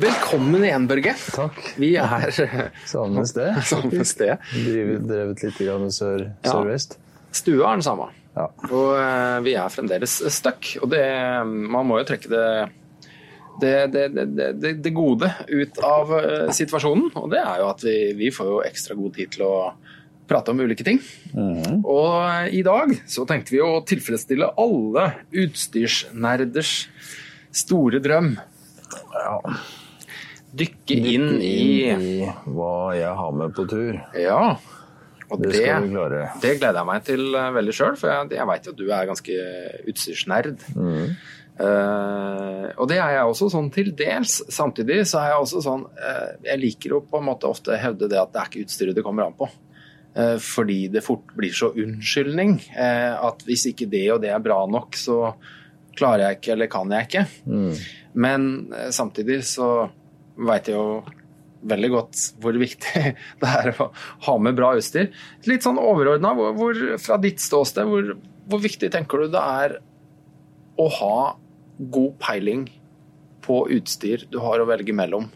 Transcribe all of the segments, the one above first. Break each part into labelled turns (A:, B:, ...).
A: Velkommen igjen, Børge.
B: Takk.
A: Vi er
B: Samme sted.
A: samme sted.
B: Drevet, drevet litt sør,
A: Ja.
B: sørvest.
A: Stua er den samme.
B: Ja.
A: Og eh, vi er fremdeles stuck. Og det, man må jo trekke det, det, det, det, det, gode ut av eh, situasjonen. Og det er jo at vi, vi får jo ekstra god tid til å prate om ulike ting. Og eh, i dag så tenkte vi å tilfredsstille alle utstyrsnerders store drøm.
B: ja.
A: Dykke inn i
B: i hva jeg har med på tur.
A: Ja. Og
B: Det
A: det, det gleder jeg meg til eh, veldig sjøl, for jeg, jeg veit jo at du er ganske utstyrsnerd.
B: Mm.
A: Eh, og det er jeg også sånn til dels. Samtidig så er jeg også sånn uh, Jeg liker jo på en måte ofte hevde det at det er ikke utstyret det kommer an på. Uh, fordi det fort blir så unnskyldning. at hvis ikke det og det er bra nok, så klarer jeg ikke eller kan jeg ikke.
B: Mm.
A: Men samtidig så veit jeg jo veldig godt hvor viktig det er å ha med bra utstyr. Litt sånn overordna, fra ditt ståsted, hvor, hvor viktig tenker du det er å ha god peiling på utstyr du har å velge mellom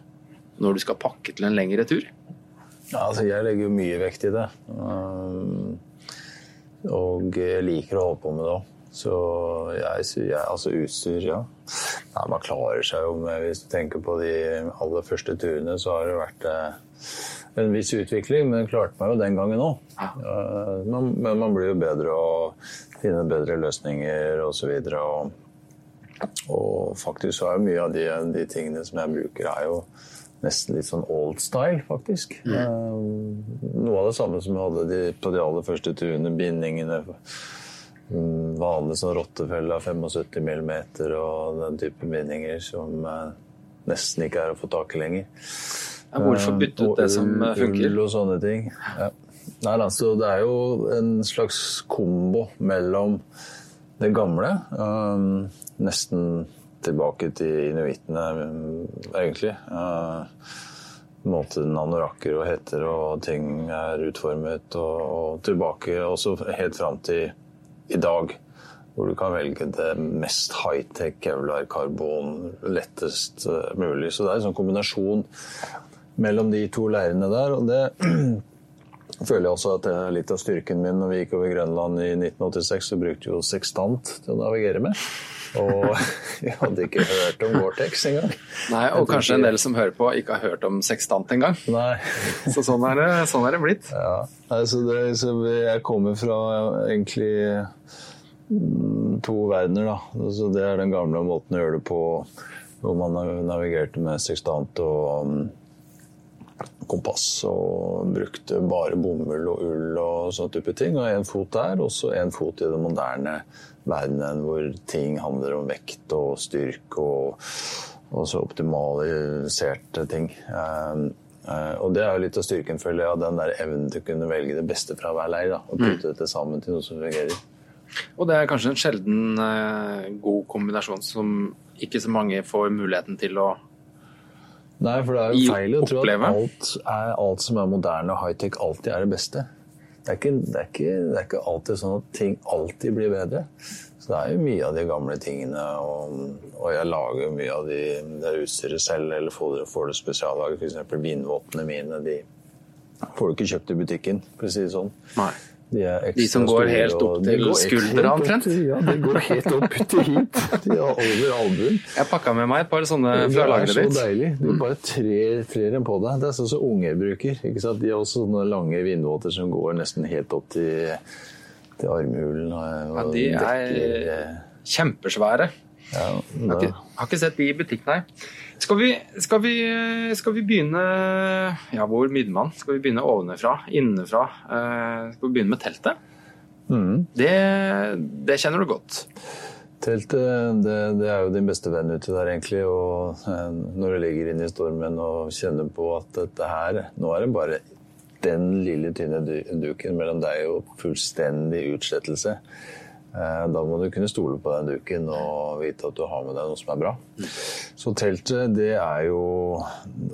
A: når du skal pakke til en lengre tur?
B: Ja, altså, jeg legger jo mye vekt i det. Um, og jeg liker å holde på med det òg. Så jeg, jeg, altså utstyr, ja. Nei, man klarer seg jo med Hvis du tenker på de aller første turene, så har det vært eh, en viss utvikling, men klarte meg jo den gangen òg. men, men man blir jo bedre og finner bedre løsninger osv. Og, og faktisk så er jo mye av de, de tingene som jeg bruker, er jo nesten litt sånn old style, faktisk. Eh, noe av det samme som jeg hadde de, på de aller første turene. Bindingene. mm, Vanlig sånn rottefelle av 75 mm og den type bindinger som eh, nesten ikke er å få tak i lenger.
A: Ja, hvorfor bytte ut
B: Og
A: det som eh, funker?
B: Ull og sånne ting. Ja. Nei, altså, det er jo en slags kombo mellom det gamle, um, nesten tilbake til inuittene, um, egentlig. Uh, måten anorakker og heter og ting er utformet, og, og tilbake også helt fram til i dag. Hvor du kan velge det mest high-tech kevlar karbon lettest uh, mulig. Så det er en sånn kombinasjon mellom de to leirene der. Og det føler jeg også at det er litt av styrken min. Når vi gikk over Grønland i 1986, så brukte vi jo sekstant til å navigere med. Og jeg hadde ikke hørt om Gore-Tex engang.
A: Nei, og kanskje en del som hører på, ikke har hørt om sekstant engang.
B: Nei.
A: Så sånn er det, sånn er det blitt.
B: Ja. Altså det, så jeg kommer fra egentlig mm, to verdener, da. Så det er den gamle måten å gjøre det på, hvor man navigerte med sekstant og mm, kompass og brukte bare bomull og ull og sånne type ting. Og en fot der, og så en fot i den moderne verdenen hvor ting handler om vekt og styrke og, og så optimaliserte ting. Um, Uh, og det er jo litt av styrken, føler jeg, av den der evnen til å kunne velge det beste fra hver leir. da, Og putte dette sammen til noe som fungerer.
A: Og det er kanskje en sjelden uh, god kombinasjon som ikke så mange får muligheten til å
B: Nei, for det er jo feil å tro at alt, er, alt som er moderne og high-tech, alltid er det beste. Det er, ikke, det, er ikke, det er ikke alltid sånn at ting alltid blir bedre. Så det er jo mye av de gamle tingene, og, og jeg lager mye av de, det utstyret selv, eller får det, får det spesiallaget. F.eks. vindvottene mine, de får du ikke kjøpt i butikken, for å si det sånn.
A: Nei.
B: De,
A: De som går
B: store,
A: helt opp til skuldra omtrent?
B: Ja, de går helt opp til hit. De er over albuen.
A: Jeg pakka med meg et par sånne
B: Det er så
A: ditt.
B: deilig. Du bare trer, trer dem på deg. Det er sånn som unger bruker. Ikke sant? De har også sånne lange vindvåter som går nesten helt opp til, til armhulen.
A: Ja, de er
B: dekker,
A: kjempesvære.
B: ja,
A: Har ikke, har ikke sett de i butikk, nei. Skal vi, skal, vi, skal vi begynne Ja, hvor begynner man? Skal vi begynne ovenfra? Innenfra? Eh, skal vi begynne med teltet?
B: Mm.
A: Det, det kjenner du godt.
B: Teltet det, det er jo din beste venn ute der, egentlig. Og eh, når du ligger inne i stormen og kjenner på at dette her Nå er det bare den lille, tynne duken mellom deg og fullstendig utslettelse. Eh, da må du kunne stole på den duken og vite at du har med deg noe som er bra. Så teltet, det er jo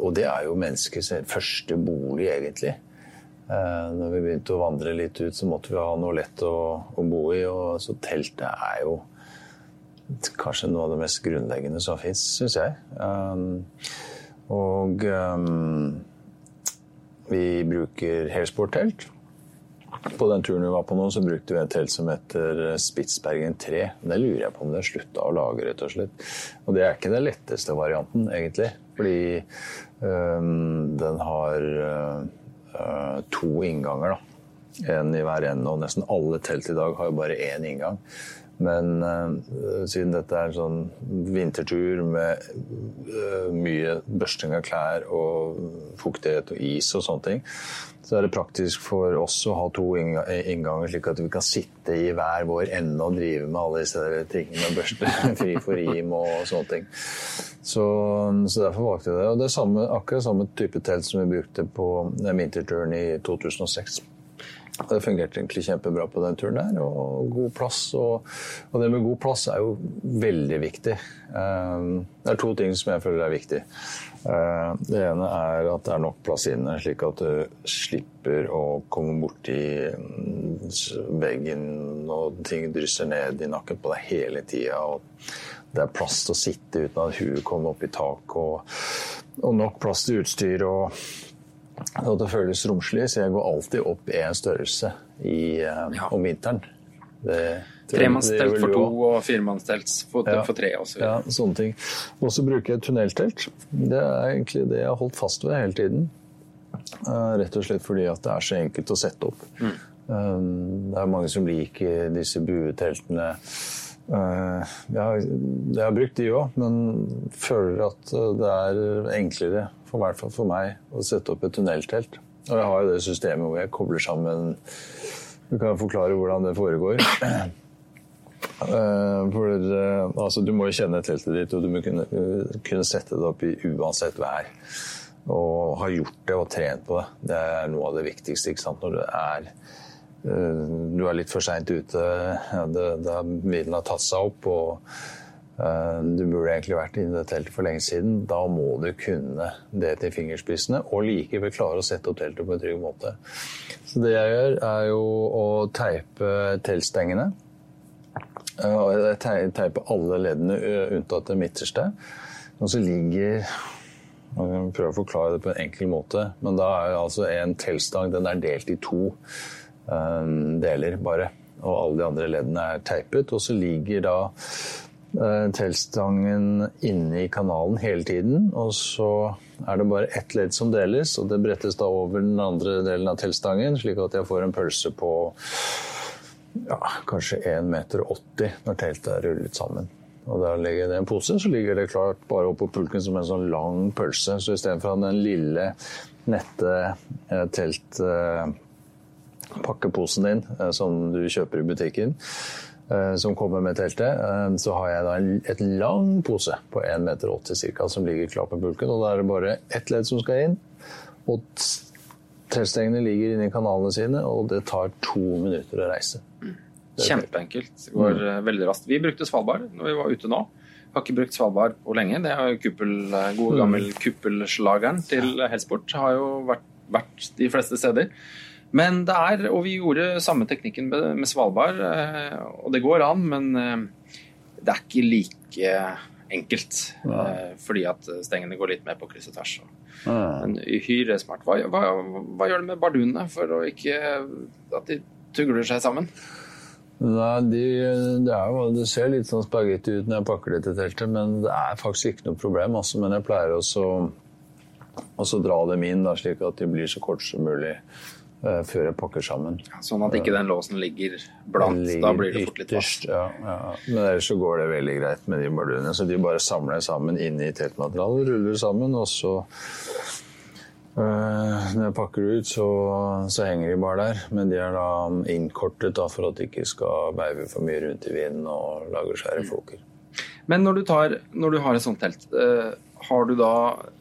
B: Og det er jo menneskets første bolig, egentlig. Eh, når vi begynte å vandre litt ut, så måtte vi ha noe lett å, å bo i. Og så teltet er jo kanskje noe av det mest grunnleggende som fins, syns jeg. Um, og um, vi bruker helsporttelt. På den turen vi var på nå, så brukte vi et telt som heter Spitsbergen 3. Det lurer jeg på om det slutta å lage, rett og slett. Og det er ikke den letteste varianten, egentlig. Fordi um, den har uh, to innganger, da. En i hver ende, og nesten alle telt i dag har jo bare én inngang. Men uh, siden dette er en sånn vintertur med uh, mye børsting av klær og fuktighet og is og sånne ting, så er det praktisk for oss å ha to innganger, slik at vi kan sitte i hver vår ende og drive med alle disse tingene med børste fri for rim og sånne ting. Så, så derfor valgte jeg det. Og det er samme, akkurat samme type telt som vi brukte på vinterturen i 2006. Det fungerte egentlig kjempebra på den turen der, og god plass. Og, og, det med god plass er jo veldig viktig. Um, det er to ting som jeg føler er viktig. Uh, det ene er at det er nok plass inne, slik at du slipper å komme borti mm, veggen og ting drysser ned i nakken på deg hele tida. Det er plass til å sitte uten at huet kommer opp i tak, og, og nok plass til utstyr. og og det føles romslig, så jeg går alltid opp én størrelse i, um, ja. om vinteren.
A: Tremannstelt for to og firemannstelt for, ja, for tre. Også.
B: Ja, sånne ting. Og så bruker jeg tunneltelt. Det er egentlig det jeg har holdt fast ved hele tiden. Uh, rett og slett fordi at det er så enkelt å sette opp. Mm. Um, det er mange som liker disse bueteltene. Uh, jeg, har, jeg har brukt de òg, men føler at det er enklere for hvert fall for meg, å sette opp et tunneltelt. Og jeg har jo det systemet hvor jeg kobler sammen Du kan forklare hvordan det foregår. Eh, for altså, Du må jo kjenne teltet ditt, og du må kunne, kunne sette det opp i uansett vær. Og ha gjort det og trent på det. Det er noe av det viktigste ikke sant? når du er eh, du er litt for seint ute. Ja, det, vinden har tatt seg opp. og Eh, du burde egentlig vært inne i det teltet for lenge siden. Da må du kunne det til fingerspissene, og likevel klare å sette opp teltet på en trygg måte. Så det jeg gjør, er jo å teipe teltstengene. Eh, jeg teiper alle leddene unntatt det midterste. Og så ligger jeg kan prøve å forklare det på en enkel måte, men da er altså en teltstang den er delt i to um, deler bare. Og alle de andre leddene er teipet. Og så ligger da Eh, teltstangen inne i kanalen hele tiden. Og så er det bare ett ledd som deles, og det brettes da over den andre delen av teltstangen, slik at jeg får en pølse på ja, kanskje 1,80 meter når teltet er rullet sammen. Og da legger jeg det i en pose, så ligger det klart bare oppå pulken som en sånn lang pølse. Så istedenfor den lille, nette eh, teltpakkeposen din eh, som du kjøper i butikken, Eh, som kommer med teltet, eh, så har jeg da et lang pose på 1,80 meter cirka, som ligger klar på pulken. og Da er det bare ett ledd som skal inn. og Teltstengene ligger inni kanalene sine, og det tar to minutter å reise.
A: Kjempeenkelt. Det går mm. Eh, veldig raskt. Vi brukte Svalbard når vi var ute nå. Har ikke brukt Svalbard på lenge. Det er jo kuppel, gode mm. gammel kuppelslageren til Helsport. Har jo vært, vært de fleste steder. Men det er, og vi gjorde samme teknikken med Svalbard, eh, og det går an, men eh, det er ikke like enkelt. Ja. Eh, fordi at stengene går litt mer på kryss og tvers. Men uhyre smart. Hva, hva, hva, gjør det med bardunene for å ikke at de tugler seg sammen?
B: Nei, de, det, jo, det, ser litt sånn spagetti ut når jeg pakker det til teltet, men det er faktisk ikke noe problem. Altså, men jeg pleier også å dra dem inn da, slik at de blir så korte som mulig. Eh, før jeg pakker sammen.
A: Sånn at ikke den låsen ligger blant? Ligger da blir det fort litt fast?
B: Ja, ja. Men ellers så går det veldig greit med de bardunene. Så de bare samler sammen inni teltmaterialet, ruller sammen, og så øh, Når jeg pakker ut, så, så, henger de bare der. Men de er da innkortet da, for at de ikke skal veive for mye rundt i vinden og lage svære mm. floker.
A: Men når du, tar, når du har et sånt telt, øh, har du da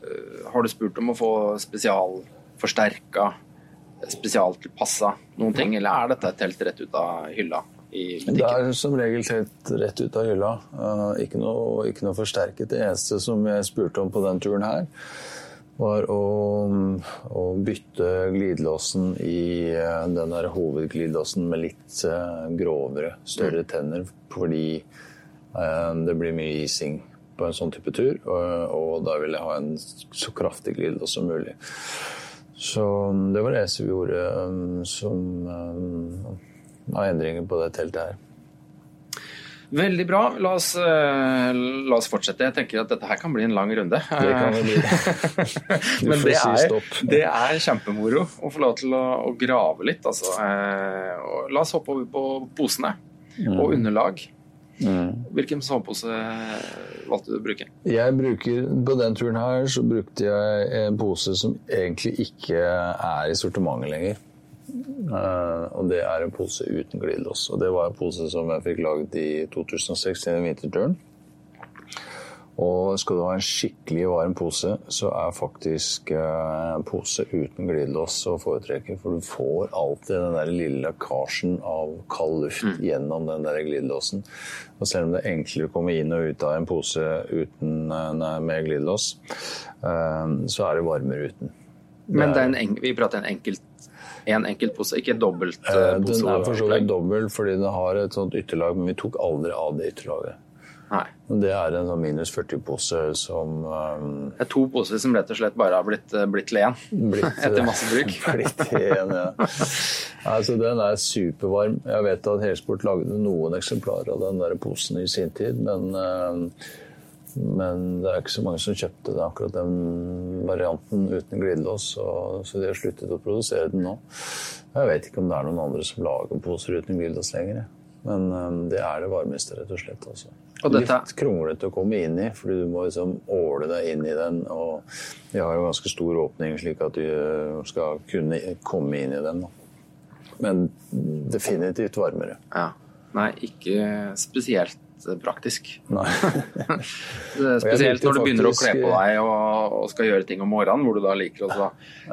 A: øh, har du spurt om å få spesialforsterka spesialtilpassa noen ting, eller er dette et telt rett ut av hylla?
B: Det er som regel helt rett ut av hylla. Eh, ikke, noe, ikke noe forsterket. Det eneste som jeg spurte om på den turen her, var å, å bytte glidelåsen i eh, den der hovedglidelåsen med litt eh, grovere, større tenner, fordi det blir mye ising på en sånn type tur, og, og da vil jeg ha en så kraftig glidelås som mulig. Så det var det eneste vi gjorde um, som um, av endringer på det teltet her.
A: Veldig bra. La oss, eh, la oss fortsette. Jeg tenker at dette her kan bli en lang runde.
B: Det kan det bli.
A: Men det er, det er kjempemoro å få lov til å, å grave litt, altså. Eh, La oss hoppe over på posene og underlag. Hvilken sovepose valgte du å bruke?
B: Jeg bruker, På den turen her så brukte jeg en pose som egentlig ikke er i sortimentet lenger. Uh, og det er en pose uten glidelås. Og det var en pose som jeg fikk laget i 2006 i den vinterturen. Og skal du ha en skikkelig varm pose, så er faktisk eh, pose uten glidelås å foretrekke. For du får alltid den der lille lekkasjen av kald luft gjennom den der glidelåsen. Og selv om det er enklere å komme inn og ut av en pose uten, eh, nei, med glidelås, eh, så er det varmere uten.
A: Men det er en, vi prater en enkelt en enkelt pose, ikke dobbelt
B: Eh,
A: uh,
B: Den er for så vidt dobbel fordi den har et sånt ytterlag, men vi tok aldri av det ytterlaget.
A: Nei.
B: Det er en sånn minus 40-pose som um,
A: Det er to poser som rett og slett bare har blitt, eh, blitt len
B: blitt
A: etter masse bruk.
B: blitt igjen, ja. Altså, den er supervarm. Jeg vet at Helsport lagde noen eksemplarer av den der posen i sin tid, men, um, men det er ikke så mange som kjøpte det, akkurat den varianten uten glidelås, så, så de har sluttet å produsere den nå. Jeg vet ikke om det er noen andre som lager poser uten glidelås lenger, men um, det er det varmeste, rett og slett. Altså.
A: Og dette-
B: Litt kronglete å komme inn i, fordi du må liksom åle deg inn i den. Og vi har jo ganske stor åpning, slik at du eh, skal kunne komme inn i den. Men definitivt varmere.
A: Ja. Nei, ikke spesielt praktisk.
B: Nei.
A: Spesielt når du begynner å kle på deg og, og skal gjøre ting om morgenen, hvor du da liker å ja.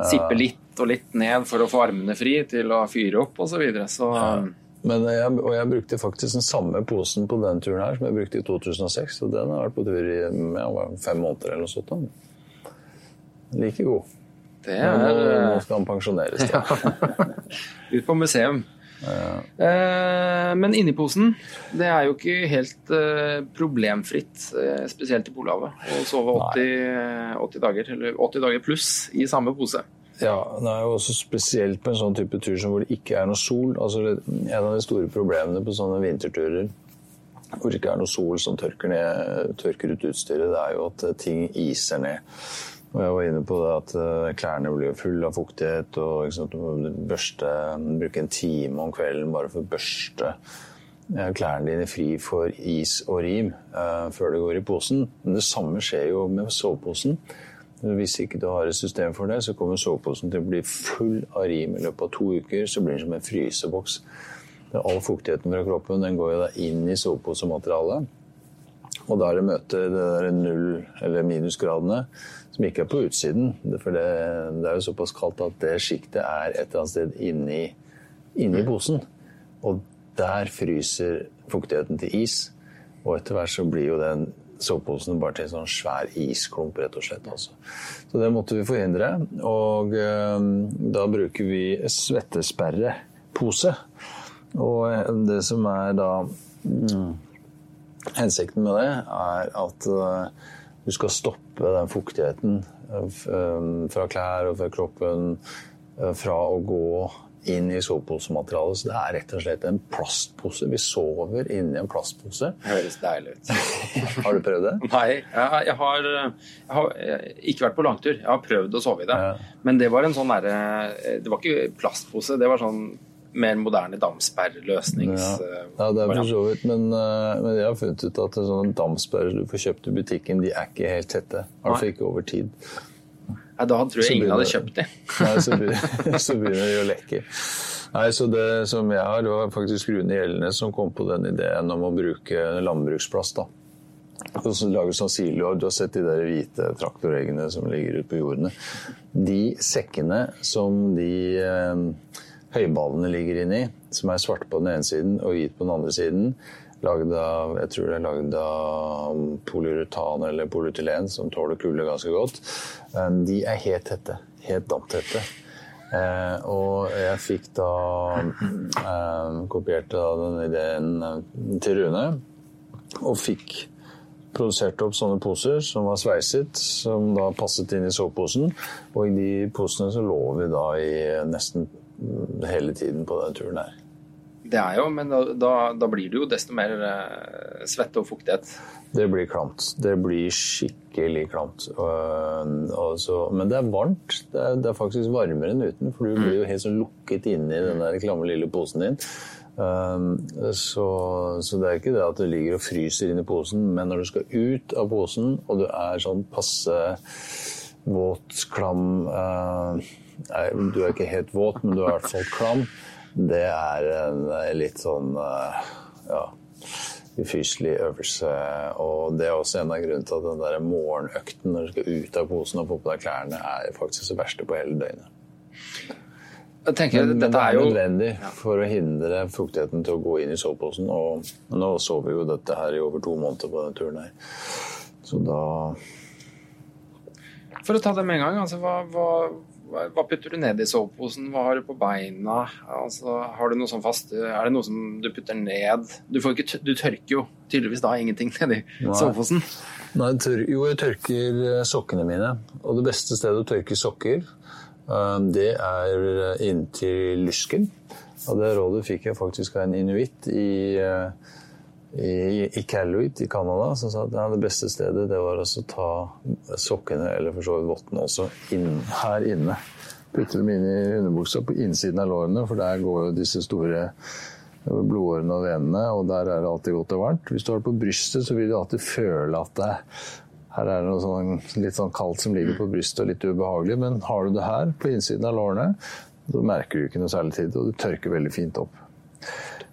A: sippe litt og litt ned for å få armene fri til å fyre opp osv. Så, videre. så
B: Men jeg, og jeg brukte faktisk den samme posen på den turen her som jeg brukte i 2006. Og den har vært på tur i ja, fem måneder eller noe sånt. Like god.
A: det
B: er... nå,
A: er
B: nå skal han pensjoneres. Da.
A: ut på museum. Eh, men inni posen, det er jo ikke helt eh, problemfritt, eh, spesielt i Polhavet, å sove 80, 80 dager, eller 80 dager pluss i samme pose.
B: Ja, det er jo også spesielt på en sånn type tur som hvor det ikke er noe sol. Altså, en av de store problemene på sånne vinterturer hvor det ikke er noe sol som tørker, ned, tørker ut utstyret, det er jo at eh, ting iser ned. Og jeg var inne på det at eh, klærne blir fulle av fuktighet, og sant, børste, bruke en time om kvelden bare for å børste eh, klærne dine fri for is og rim uh, før det går i posen. Men det samme skjer jo med soveposen. Hvis ikke du har et system for det, så kommer soveposen til å bli full av rim i løpet av to uker. Så blir den som en fryseboks. Det All fuktigheten fra kroppen den går jo da inn i soveposematerialet. Og da er det møter det der null- eller minusgradene, som ikke er på utsiden. For det, det er jo såpass kaldt at det sjiktet er et eller annet sted inni, inni posen. Og der fryser fuktigheten til is. Og etter hvert så blir jo den soveposen bare til en sånn svær isklump, rett og slett. Altså. Så det måtte vi forhindre. Og eh, da bruker vi svettesperrepose. Og eh, det som er da mm, Hensikten med det er at eh, du skal stoppe den fuktigheten eh, eh, fra klær og fra kroppen fra å gå inn i soveposematerialet. Så det er rett og slett en plastpose. Vi sover inni en plastpose.
A: Høres deilig ut.
B: Har du prøvd det?
A: Nei, jeg, jeg, har, jeg har ikke vært på langtur. Jeg har prøvd å sove i det.
B: Ja.
A: Men det var en sånn derre Det var ikke plastpose, det var sånn mer moderne damsperrløsnings...
B: Ja. ja, det er for så vidt. Men, eh, men jeg har funnet ut at sånne damsperrer du får kjøpt i butikken, de er ikke helt tette. I hvert fall ikke over tid.
A: Nei, da tror jeg
B: Så
A: ingen hadde kjøpt de.
B: Nei, så begynner, så begynner de å lekke. Nei, så Det som jeg har, det var faktisk Rune Gjelnes som kom på den ideen om å bruke landbruksplast. da. Og så lager sånn silo, Du har sett de der hvite traktoreggene som ligger ute på jordene. De sekkene som de eh, høyballene ligger inni, som er svarte på den ene siden og hvit på den andre siden. Lagd av, jeg tror det er lagd av polyuretan eller polytylen, som tåler kulde ganske godt. De er helt tette. Helt damptette. Eh, og jeg fikk da eh, kopiert den ideen eh, til Rune, og fikk produsert opp sånne poser som var sveiset, som da passet inn i soveposen. Og i de posene så lå vi da i nesten hele tiden på den turen her.
A: Det er jo, men da, da, blir det jo desto mer eh, svette og fuktighet.
B: Det blir klamt. Det blir skikkelig klamt. Uh, altså, men det er varmt. Det er, det er, faktisk varmere enn uten, for du blir jo helt sånn lukket inne i den der klamme lille posen din. Um, så, så, det er ikke det at du ligger og fryser inn i posen, men når du skal ut av posen, og du er sånn passe våt, klam uh, Nei, du er ikke helt våt, men du er i hvert fall klam. Det er en litt sånn uh, ja, ufyselig øvelse. Og det er også en av grunnene til at den der morgenøkten når du skal ut av posen og få på deg klærne, er faktisk det verste på hele døgnet.
A: Tenker,
B: men, men, det er,
A: jo
B: nødvendig for å hindre fuktigheten til å gå inn i soveposen. Og nå så vi jo dette her i over to måneder på denne turen her. Så da
A: For å ta det med en gang, altså, hva, hva, hva putter du ned i soveposen? Hva har du på beina? Altså, har du noe sånn fast Er det noe som du putter ned? Du, ikke, du tørker jo tydeligvis da ingenting nedi soveposen.
B: Nei, jo, jeg tørker eh, sokkene mine. Og det beste stedet å tørke sokker Eh, det er inntil lysken. Og det rådet fikk jeg faktisk av en inuitt i, eh, i, i Calluit i Canada, som sa at ja, det beste stedet det var å ta sokkene, eller for så vidt vottene også, inn, her inne. Putte dem inn i underbuksa på innsiden av lårene, for der går jo disse store blodårene og venene, og der er det alltid godt og varmt. Hvis du har det på brystet, så vil du alltid føle at det her er det noe sånn, litt sånn kaldt som ligger på brystet og litt ubehagelig. Men har du det her på innsiden av lårene, så merker du ikke noe særlig tid, og du tørker veldig fint opp.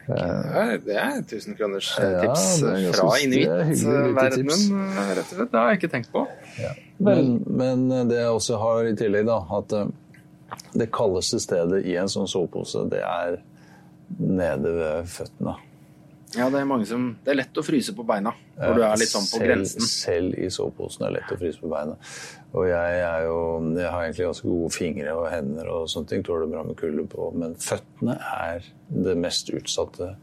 A: Det er tusenkroners tips ja, fra inuittverdenen, rett og slett. Det har jeg ikke tenkt på.
B: Ja. Men, men, det jeg også har i tillegg, da, at eh, det kaldeste stedet i en sånn sovepose, det er nede ved føttene.
A: Ja, det er mange som Det er lett å fryse på beina når du er litt sånn på
B: selv,
A: grensen.
B: Selv i soveposen er det lett å fryse på beina. Og jeg er jo Jeg har egentlig ganske gode fingre og hender og sånne ting. Tåler bra med kulde på. Men føttene er det mest utsatte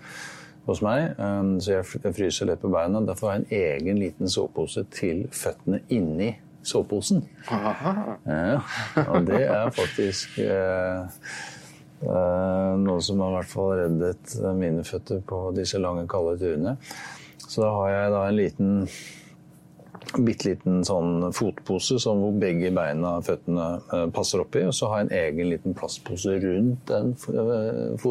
B: hos meg. Um, så jeg fryser lett på beina. Derfor har jeg en egen liten sovepose til føttene inni soveposen. Ja, og det er faktisk Eh, noe som har i hvert fall reddet mine føtter på disse lange, kalde turene. Så da har jeg da en liten bitte liten sånn fotpose som hvor begge beina og føttene eh, passer oppi. Og så har jeg en egen liten plastpose rundt den eh,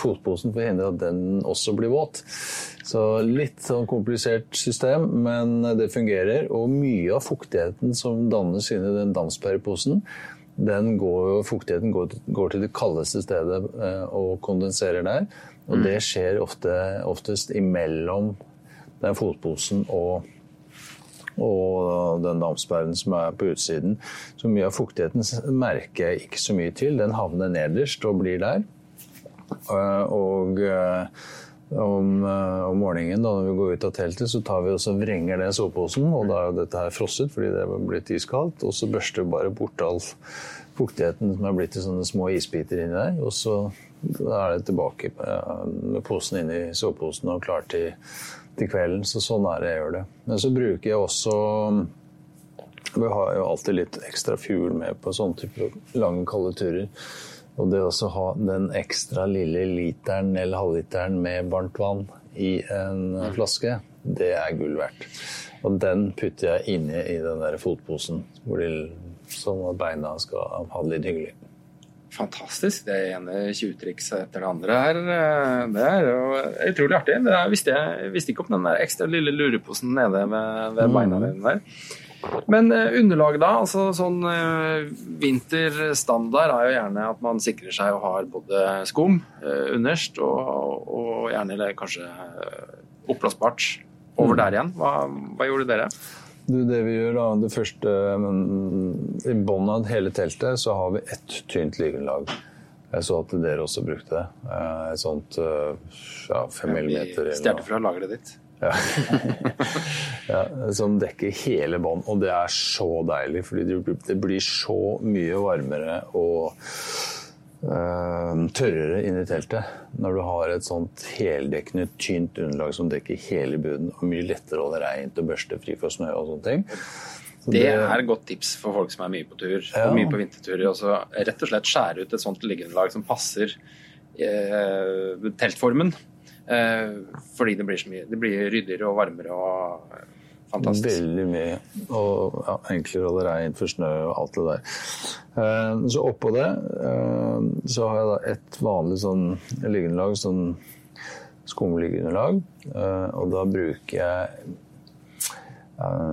B: fotposen for å hindre at den også blir våt. Så litt sånn komplisert system, men det fungerer. Og mye av fuktigheten som dannes inni den dampsperreposen, den går, fuktigheten går, går, til det kaldeste stedet eh, og kondenserer der. Og mm. det skjer ofte, oftest imellom den fotposen og, og den damsperren som er på utsiden. Så mye av fuktigheten merker jeg ikke så mye til. Den havner nederst og blir der. Eh, og eh, om, om, morgenen da når vi går ut av teltet, så tar vi også vrenger det soveposen. Og da er dette her frosset fordi det er blitt iskaldt. Og så børster vi bare bort all fuktigheten som er blitt til sånne små isbiter inni der. Og så er det tilbake med posen inni soveposen og klar til, til, kvelden. Så sånn er det jeg gjør det. Men så bruker jeg også Vi har jo alltid litt ekstra fuel med på sånne type lange, kalde turer. Og det å ha den ekstra lille literen eller halvliteren med varmt vann i en flaske, det er gull verdt. Og den putter jeg inni i den der fotposen, hvor de, sånn at beina skal ha det litt hyggelig.
A: Fantastisk. Det ene tjuvtrikset etter det andre her. Det er jo utrolig artig. Det visste jeg visste ikke om den der ekstra lille lureposen nede ved, ved beina dine der. Men underlaget underlag, da? altså sånn eh, Vinterstandard er jo gjerne at man sikrer seg og har både skum eh, underst og, og gjerne eller kanskje oppblåsbart over mm. der igjen. Hva, hva, gjorde dere?
B: Du, det vi gjør da, det første I bunnen av hele teltet så har vi ett tynt liggeunderlag. Jeg så at dere også brukte det. Eh, Et sånt eh, ja, fem millimeter noe.
A: fra lageret ditt.
B: Ja. ja, som dekker hele bånd. Og det er så deilig, fordi det blir- så mye varmere og eh, tørrere inni teltet når du har et sånt heldekkende, tynt underlag som dekker hele bunnen, og mye lettere å holde reint og børste fri for snø og sånne ting. Så
A: Det er et godt tips for folk som er mye på tur
B: Ja.
A: og mye på vinterturer. Også rett og slett skjære ut et sånt liggeunderlag som passer eh, teltformen. Eh, fordi det blir så mye Det blir ryddigere og varmere og eh, fantastisk.
B: Veldig mye. Og ja, enklere å holde reint for snø og alt det der. Eh, Så oppå det så har jeg da et vanlig sånn liggeunderlag, sånn skumliggeunderlag. Og da bruker jeg eh,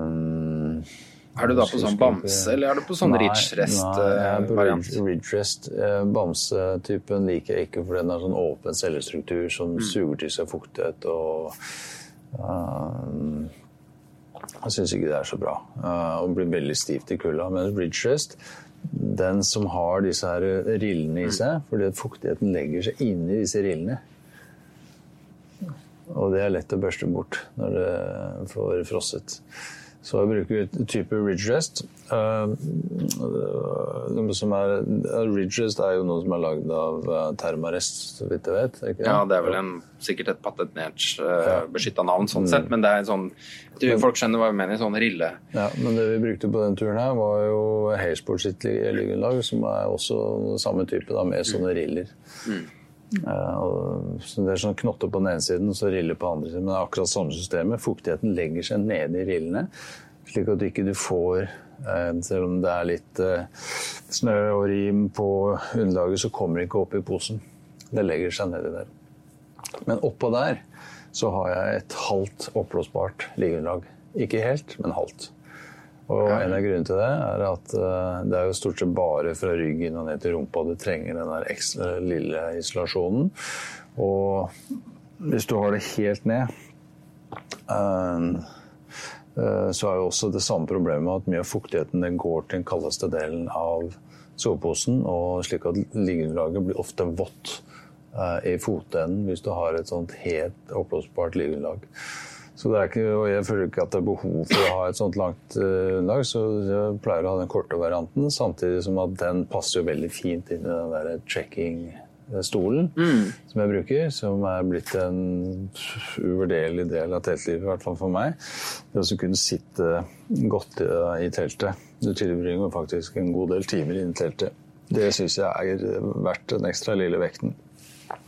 A: Er du da på sånn bamse, eller er du på sånn
B: er
A: Ridge-rest-variant?
B: ridge- Ridge-rest. Eh, Bamsetypen liker jeg ikke, for den har sånn åpen cellestruktur
A: Mm.
B: som suger til seg fuktighet og eh, Jeg syns ikke det er så bra. Uh, og blir veldig stivt i kulda. Mens Ridge-rest, den som har disse her rillene i seg, fordi fuktigheten legger seg inni disse rillene. Og det er lett å børste bort når det får frosset. Så bruker et type ridge rest. Uh, som er, ridge rest er jo noe som er lagd av termarest, så vidt jeg vet. Ikke?
A: Ja, det er vel en, sikkert et patentert uh, beskytta navn, sånn sett, men det er en sånn du, Folk skjønner hva jeg mener, sånn rille.
B: Ja, men det vi brukte på den turen her, var jo Haysport sitt liggeunderlag, som er også samme type, da, med sånne riller. Eh, og, så det er sånn knotter på den ene siden og så riller på den andre siden. Men det er akkurat samme systemet. Fuktigheten legger seg nede i rillene, slik at du ikke får eh, Selv om det er litt eh, snø og rim på underlaget, så kommer det ikke opp i posen. Det legger seg nedi der. Men oppå der så har jeg et halvt oppblåsbart liggeunderlag. Ikke helt, men halvt. Og en av grunnene til det er at eh, det er jo stort sett bare fra ryggen og ned til rumpa du trenger den der ekstra lille isolasjonen. Og hvis du har det helt ned, eh, eh, så er jo også det samme problemet at mye av fuktigheten den går til den kaldeste delen av soveposen, og slik at liggeunderlaget blir ofte vått i fotenden hvis du har et sånt helt oppblåsbart liggeunderlag. Så det er ikke, og jeg føler ikke at det er behov for å ha et sånt langt eh, underlag, så jeg pleier å ha den korte varianten, samtidig som at den passer jo veldig fint inn i den der trekking-stolen som jeg bruker, som er blitt en uvurderlig del av teltlivet, i hvert fall for meg. Det å kunne sitte godt eh, i teltet. Du tilbringer faktisk en god del timer inne i teltet. Det syns jeg er verdt den ekstra lille vekten.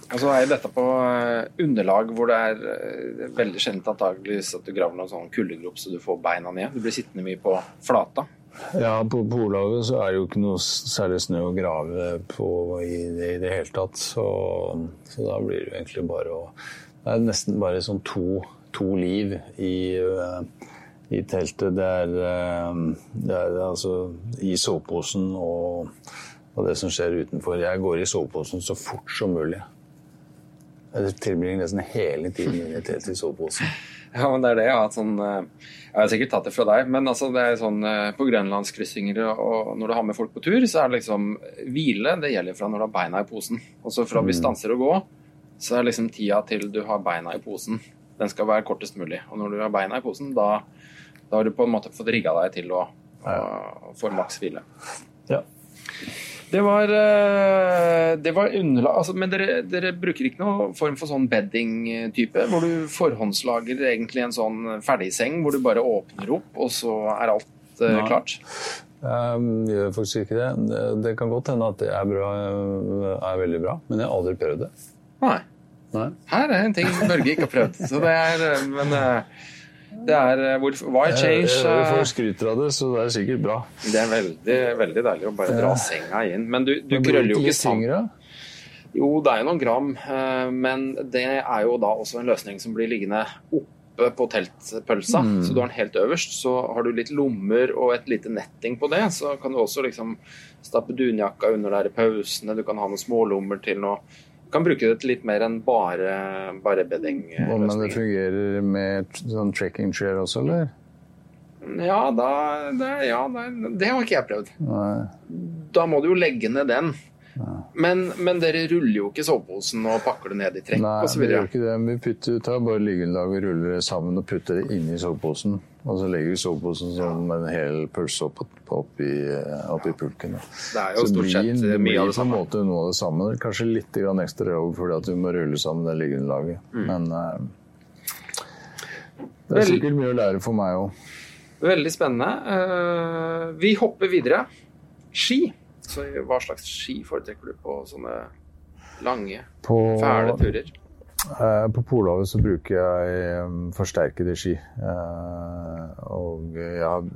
A: Og så er jo dette på eh, underlag hvor det er eh, veldig sjeldent antageligvis at du graver noen sånn kuldegrop så du får beina ned. Du blir sittende mye på flata.
B: Ja, på Polhavet så er det jo ikke noe særlig snø å grave på i det, i det hele tatt. Så, så da blir det jo egentlig bare å Det er nesten bare sånn to, to liv i, eh, i teltet. Det er, det er altså i soveposen og, og det som skjer utenfor. Jeg går i soveposen så fort som mulig. Jeg tilbringer nesten hele tiden i til soveposen.
A: Ja, men det er det. Jeg har, hatt sånn, eh, jeg har sikkert tatt det fra deg, men altså det er sånn eh, på grønlandskryssinger og når du har med folk på tur, så er det liksom hvile. Det gjelder fra når du har beina i posen. Og så fra vi stanser å gå, så er liksom tida til du har beina i posen. Den skal være kortest mulig. Og når du har beina i posen, da, da har du på en måte fått rigga deg til å, å få maks hvile.
B: Ja.
A: Det var, eh, det var underlag altså, Men dere, dere bruker ikke noen form for sånn bedding-type? Hvor du forhåndslager egentlig en sånn ferdigseng hvor du bare åpner opp, og så er alt eh,
B: Nei.
A: klart?
B: Jeg gjør faktisk ikke det. Det, det kan godt hende at det er, bra, er veldig bra, men jeg har aldri prøvd det.
A: Nei.
B: Nei.
A: Her er en ting Børge ikke har prøvd. Så det er, eh, men eh, det er eh, hvor, Why change?
B: Jeg, jeg får skryter av det, så det er sikkert bra.
A: Det er veldig, veldig deilig å bare dra senga inn. Men du, du
B: Men
A: krøller jo
B: ikke
A: ikke sammen. Jo, det er jo noen gram, eh, men det er jo da også en løsning som blir liggende oppe på teltpølsa.
B: Mm.
A: Så du har den helt øverst. Så har du litt lommer og et lite netting på det, så kan du også liksom stappe dunjakka under der i pausene. Du kan ha noen smålommer til noe. Kan bruke det til litt mer enn bare, bare
B: Men det fungerer med sånn trekking chair også, eller?
A: Ja, da, det, ja det, det har ikke jeg prøvd.
B: Nei.
A: Da må du jo legge ned den. Men, men dere ruller jo ikke soveposen og pakker det ned i trekk
B: Nei, vi gjør ikke det. Vi putter, tar bare liggeunderlaget, ruller det sammen og putter det inni soveposen. Og så legger vi soveposen som en hel pølse opp, opp, i, opp i pulken.
A: Det er jo
B: Så
A: stort sett
B: blir-
A: mye av det
B: blir på en måte noe av det samme. Kanskje litt grann ekstra jobb fordi at vi må rulle sammen det liggeunderlaget.
A: Mm.
B: Men eh, det er sikkert mye å lære for meg òg.
A: Veldig spennende. Eh, vi hopper videre. Ski. Så hva slags ski foretrekker du på sånne lange,
B: På,
A: fæle turer?
B: eh, på Polhavet så bruker jeg um, forsterkede ski. Eh, og jeg har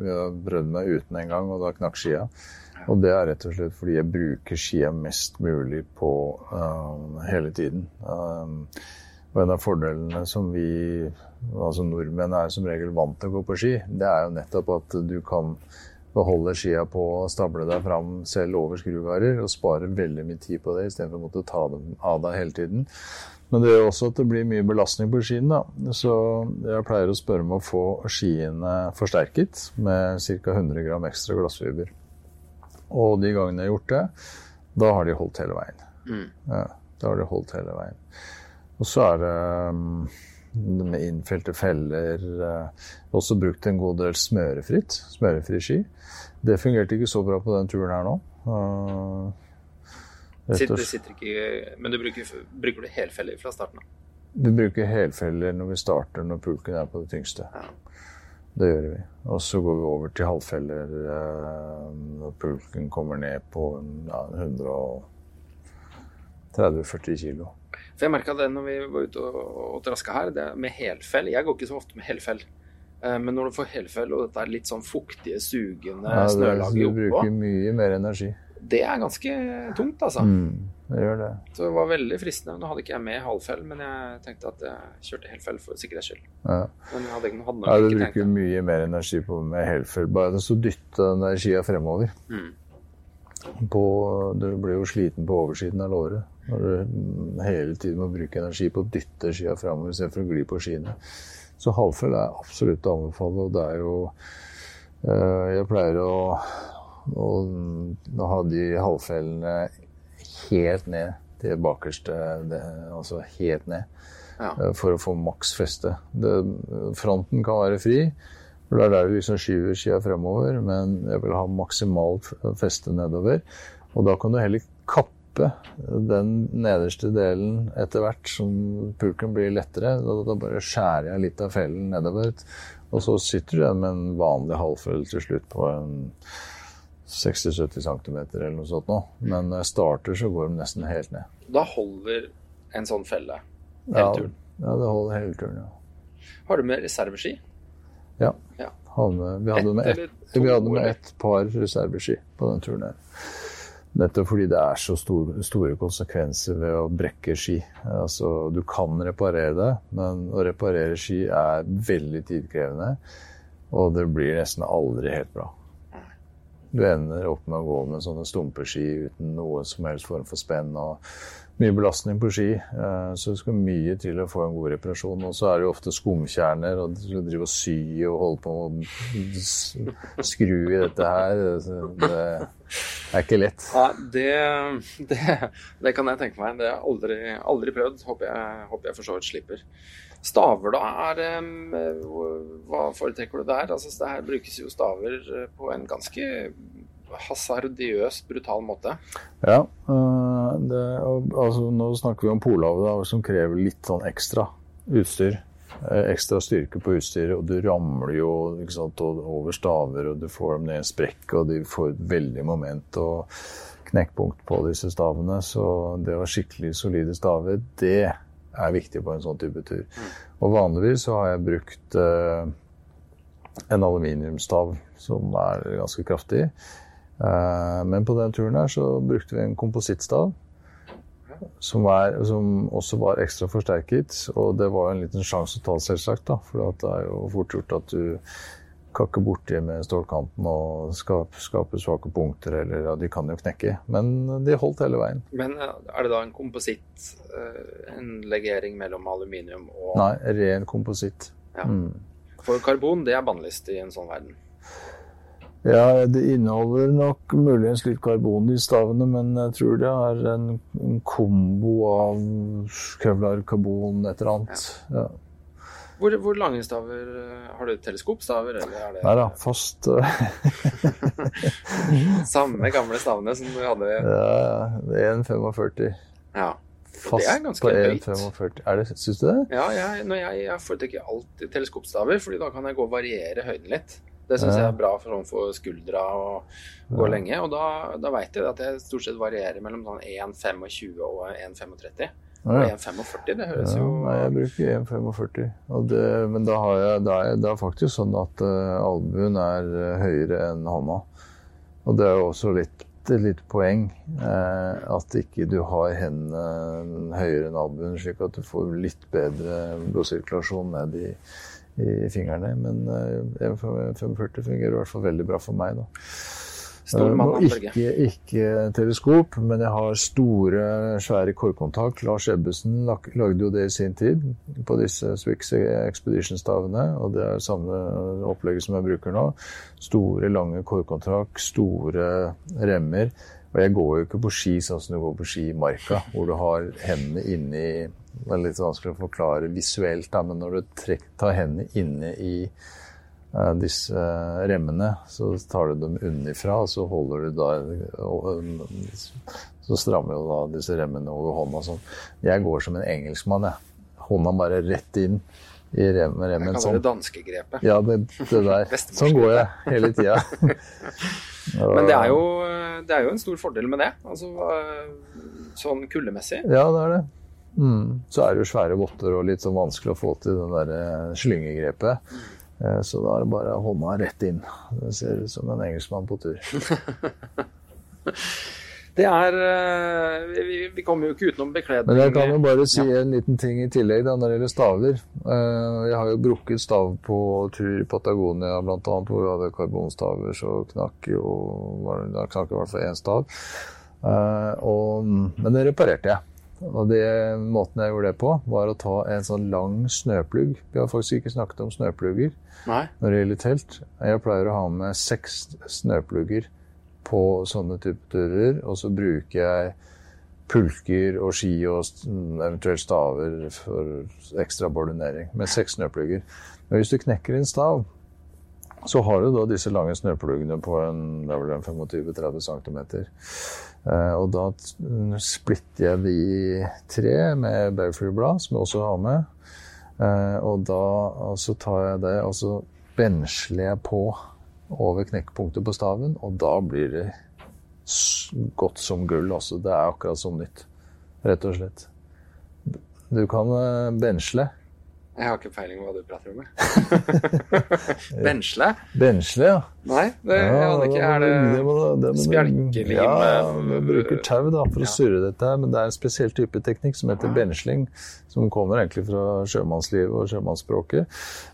B: prøvd meg uten en gang, og da knakk skia. Og det er rett og slett fordi jeg bruker skia mest mulig på um, hele tiden. Um, og en av fordelene som vi altså nordmenn er som regel vant til å gå på ski, det er jo nettopp at du kan beholde skia på og stable deg fram selv over skruvarer, og spare veldig mye tid på det istedenfor å måtte ta dem av deg hele tiden. Men det gjør også at det blir mye belastning på skiene. Da. Så jeg pleier å spørre om å få skiene forsterket med ca. 100 gram ekstra glassfiber. Og de gangene jeg har gjort det, da har de holdt hele veien.
A: Mm.
B: Ja, da har de holdt hele veien. Og så er det um, med innfelte feller. eh, også brukt en god del smørefritt. Smørefri ski. Det fungerte ikke så bra på den turen her nå. Uh,
A: Sitter, sitter ikke Men du bruker, bruker du helfeller fra starten av?
B: Vi bruker helfeller når vi starter når pulken er på det tyngste.
A: Ja.
B: Det gjør vi. Og så går vi over til halvfeller eh, når pulken kommer ned på ja, 130-40 kilo.
A: For jeg merka det når vi var ute og, og traska her, det med helfell. Jeg går ikke så ofte med helfell. Eh, Men når du får helfell og dette er litt sånn fuktige, sugende
B: Ja, det,
A: oppå
B: du bruker mye mer energi.
A: det er ganske tungt, altså.
B: Mm, det gjør det.
A: Så det var veldig fristende. Nå hadde ikke jeg med halvfell, men jeg tenkte at jeg kjørte helfell for sikkerhets skyld.
B: Ja.
A: Men jeg hadde, hadde
B: Ja, du
A: ikke
B: bruker mye mer energi på med helfell. Bare så dytte den der skia fremover.
A: Mm.
B: På, du blir jo sliten på oversiden av låret. Når du mm, hele tiden må bruke energi på å dytte skia fremover istedenfor å gli på skiene. Så halvfell er absolutt å anbefale, og det er jo eh, Jeg pleier å, å, å ha de halvfellene helt ned til bakerste det, Altså helt ned.
A: Ja.
B: eh, For å få maks feste. Det, fronten kan være fri, for det er der du liksom skyver skia fremover, men jeg vil ha maksimalt feste nedover. Og da kan du heller kappe den nederste delen etter hvert som pulken blir lettere. Da, da bare skjærer jeg litt av fellen nedover, og så sitter du igjen med en vanlig halvfell til slutt på en 60-70 cm eller noe sånt nå. Men når jeg starter, så går de nesten helt ned.
A: Da holder en sånn felle hele
B: Ja,
A: turen.
B: ja, det holder hele turen, ja.
A: Har du med reserveski?
B: Ja.
A: Ja.
B: Vi hadde med
A: et,
B: vi hadde med ett par reserveski på den turen her. Nettopp fordi det er så store, store konsekvenser ved å brekke ski. Altså, du kan reparere det, men å reparere ski er veldig tidkrevende. Og det blir nesten aldri helt bra. Du ender opp med å gå med sånne stumpeski uten noe som helst form for spenn. og mye belastning på ski, eh, så det skal mye til å få en god reparasjon. Og så er det jo ofte skumkjerner, og du skal drive og sy og holde på med å skru i dette her. Det er ikke lett.
A: Nei, det, det, det kan jeg tenke meg. Det har jeg aldri, aldri prøvd. Håper jeg, håper jeg for så vidt slipper. Staver, da? Er, hva foretrekker du der? Altså, det her brukes jo staver eh, på en ganske hasardiøs, brutal måte.
B: Ja, øh, det, altså, nå snakker vi om Polhavet, som krever litt sånn ekstra utstyr. Eh, Ekstra styrke på utstyret, og du ramler jo sant, over staver, og du får dem ned i en sprekk, og de får et veldig moment og knekkpunkt på disse stavene. Så det å ha skikkelig solide staver, det er viktig på en sånn type tur. Og vanligvis så har jeg brukt eh, en aluminiumsstav som er ganske kraftig. Eh, Men på den turen her så brukte vi en komposittstav. Som, er, som også var ekstra forsterket. Og det var en liten sjanse å ta, selvsagt. da, For det er jo fort gjort at du kakker borti med stålkanten og skaper, skaper svake punkter. Eller ja, de kan jo knekke. Men de holdt hele veien.
A: Men er det da en kompositt, eh, en legering mellom aluminium og
B: Nei, ren kompositt.
A: Ja.
B: Mm.
A: For karbon, det er bannlyst i en sånn verden.
B: Ja, det inneholder nok muligens litt karbon i stavene, men jeg tror det er en, en kombo av kevlar, karbon, et eller annet. Ja.
A: Hvor, hvor, lange staver Har du teleskopstaver, eller er det
B: Nei da, fast
A: Samme gamle stavene som du hadde
B: Ja, det er 1,45.
A: Ja.
B: Fast
A: det er ganske høyt.
B: 1,45. Er det, syns du det?
A: Ja, jeg, når jeg, jeg foretrekker alltid teleskopstaver, fordi da kan jeg gå og variere høyden litt. Det syns jeg er bra for, sånn for skuldra og gå lenge. Og da, da veit jeg at jeg stort sett varierer mellom sånn 1,25 og 1,35. Og
B: Ja.
A: 1,45, det høres
B: Ja,
A: jo
B: nei, jeg bruker 1,45. Men da har jeg, det, er, det er faktisk sånn at uh, albuen er eh, høyere enn hånda. Og det er jo også litt, litt poeng eh, at ikke du har hendene høyere enn albuen, slik at du får litt bedre blodsirkulasjon ned i, i fingrene. Men eh, 1,45 fungerer i hvert fall veldig bra for meg. da.
A: Mann,
B: Eh,
A: Børge.
B: ikke, ikke teleskop, men jeg har store, svære korkkontakt. Lars Ebbesen lagde jo det i sin tid på disse Swix Expedition-stavene. Og det er samme opplegget som jeg bruker nå. Store, lange korkkontakt, store remmer. Og jeg går jo ikke på ski sånn som du går på ski i marka, hvor du har hendene inni Det er litt vanskelig å forklare visuelt, da, men når du tar hendene inne i uh, disse uh, remmene, så tar du dem unnifra, og så holder du da uh, Så strammer jo da disse remmene over hånda sånn. Jeg går som en engelskmann, jeg. Hånda bare rett inn i remmen.
A: kaller
B: Sånn.
A: det danskegrepet.
B: Ja, det, det der. Sånn går jeg hele tida.
A: Men det er, jo, det er jo en stor fordel med det. Altså sånn kuldemessig.
B: Ja, det er det. Mm. Så er det jo svære votter og litt sånn vanskelig å få til den der eh, slyngegrepet. Eh, Så da er det bare hånda rett inn. Det ser ut som en engelskmann på tur.
A: Det er eh, Vi, vi kommer jo ikke utenom bekledning.
B: Men jeg kan jo bare si
A: Ja.
B: en liten ting i tillegg da, når det gjelder staver. Eh, Jeg har jo brukket stav på tur i Patagonia bl.a. hvor vi hadde karbonstaver, så knakk jo Da knakk i hvert fall én stav. Eh, Og, men det reparerte jeg. Og det, måten jeg gjorde det på, var å ta en sånn lang snøplugg. Vi har faktisk ikke snakket om snøplugger
A: Nei.
B: når det gjelder telt. Jeg pleier å ha med seks snøplugger på sånne type turer, og så bruker jeg pulker og ski og eventuelt staver for ekstra bordunering med seks snøplugger. Men hvis du knekker en stav, så har du da disse lange snøpluggene på en, det er vel 25-30 cm. Eh, og da splitter jeg de i tre med bauflyblad, som jeg også har med. Eh, og da så tar jeg det, og så bensler jeg på over knekkpunktet på staven, og da blir det godt som gull. Altså, det er akkurat som nytt, rett og slett. Du kan eh, bensle.
A: Jeg har ikke peiling på hva du prater om. Bensle?
B: Bensle, ja.
A: Nei, det jeg aner ikke. Er det
B: må du- det må
A: spjelkelim,
B: Ja,
A: eh,
B: vi bruker tau da, for
A: ja.
B: å surre dette her, men det er en spesiell type teknikk som heter bensling, som kommer egentlig fra sjømannslivet og sjømannsspråket.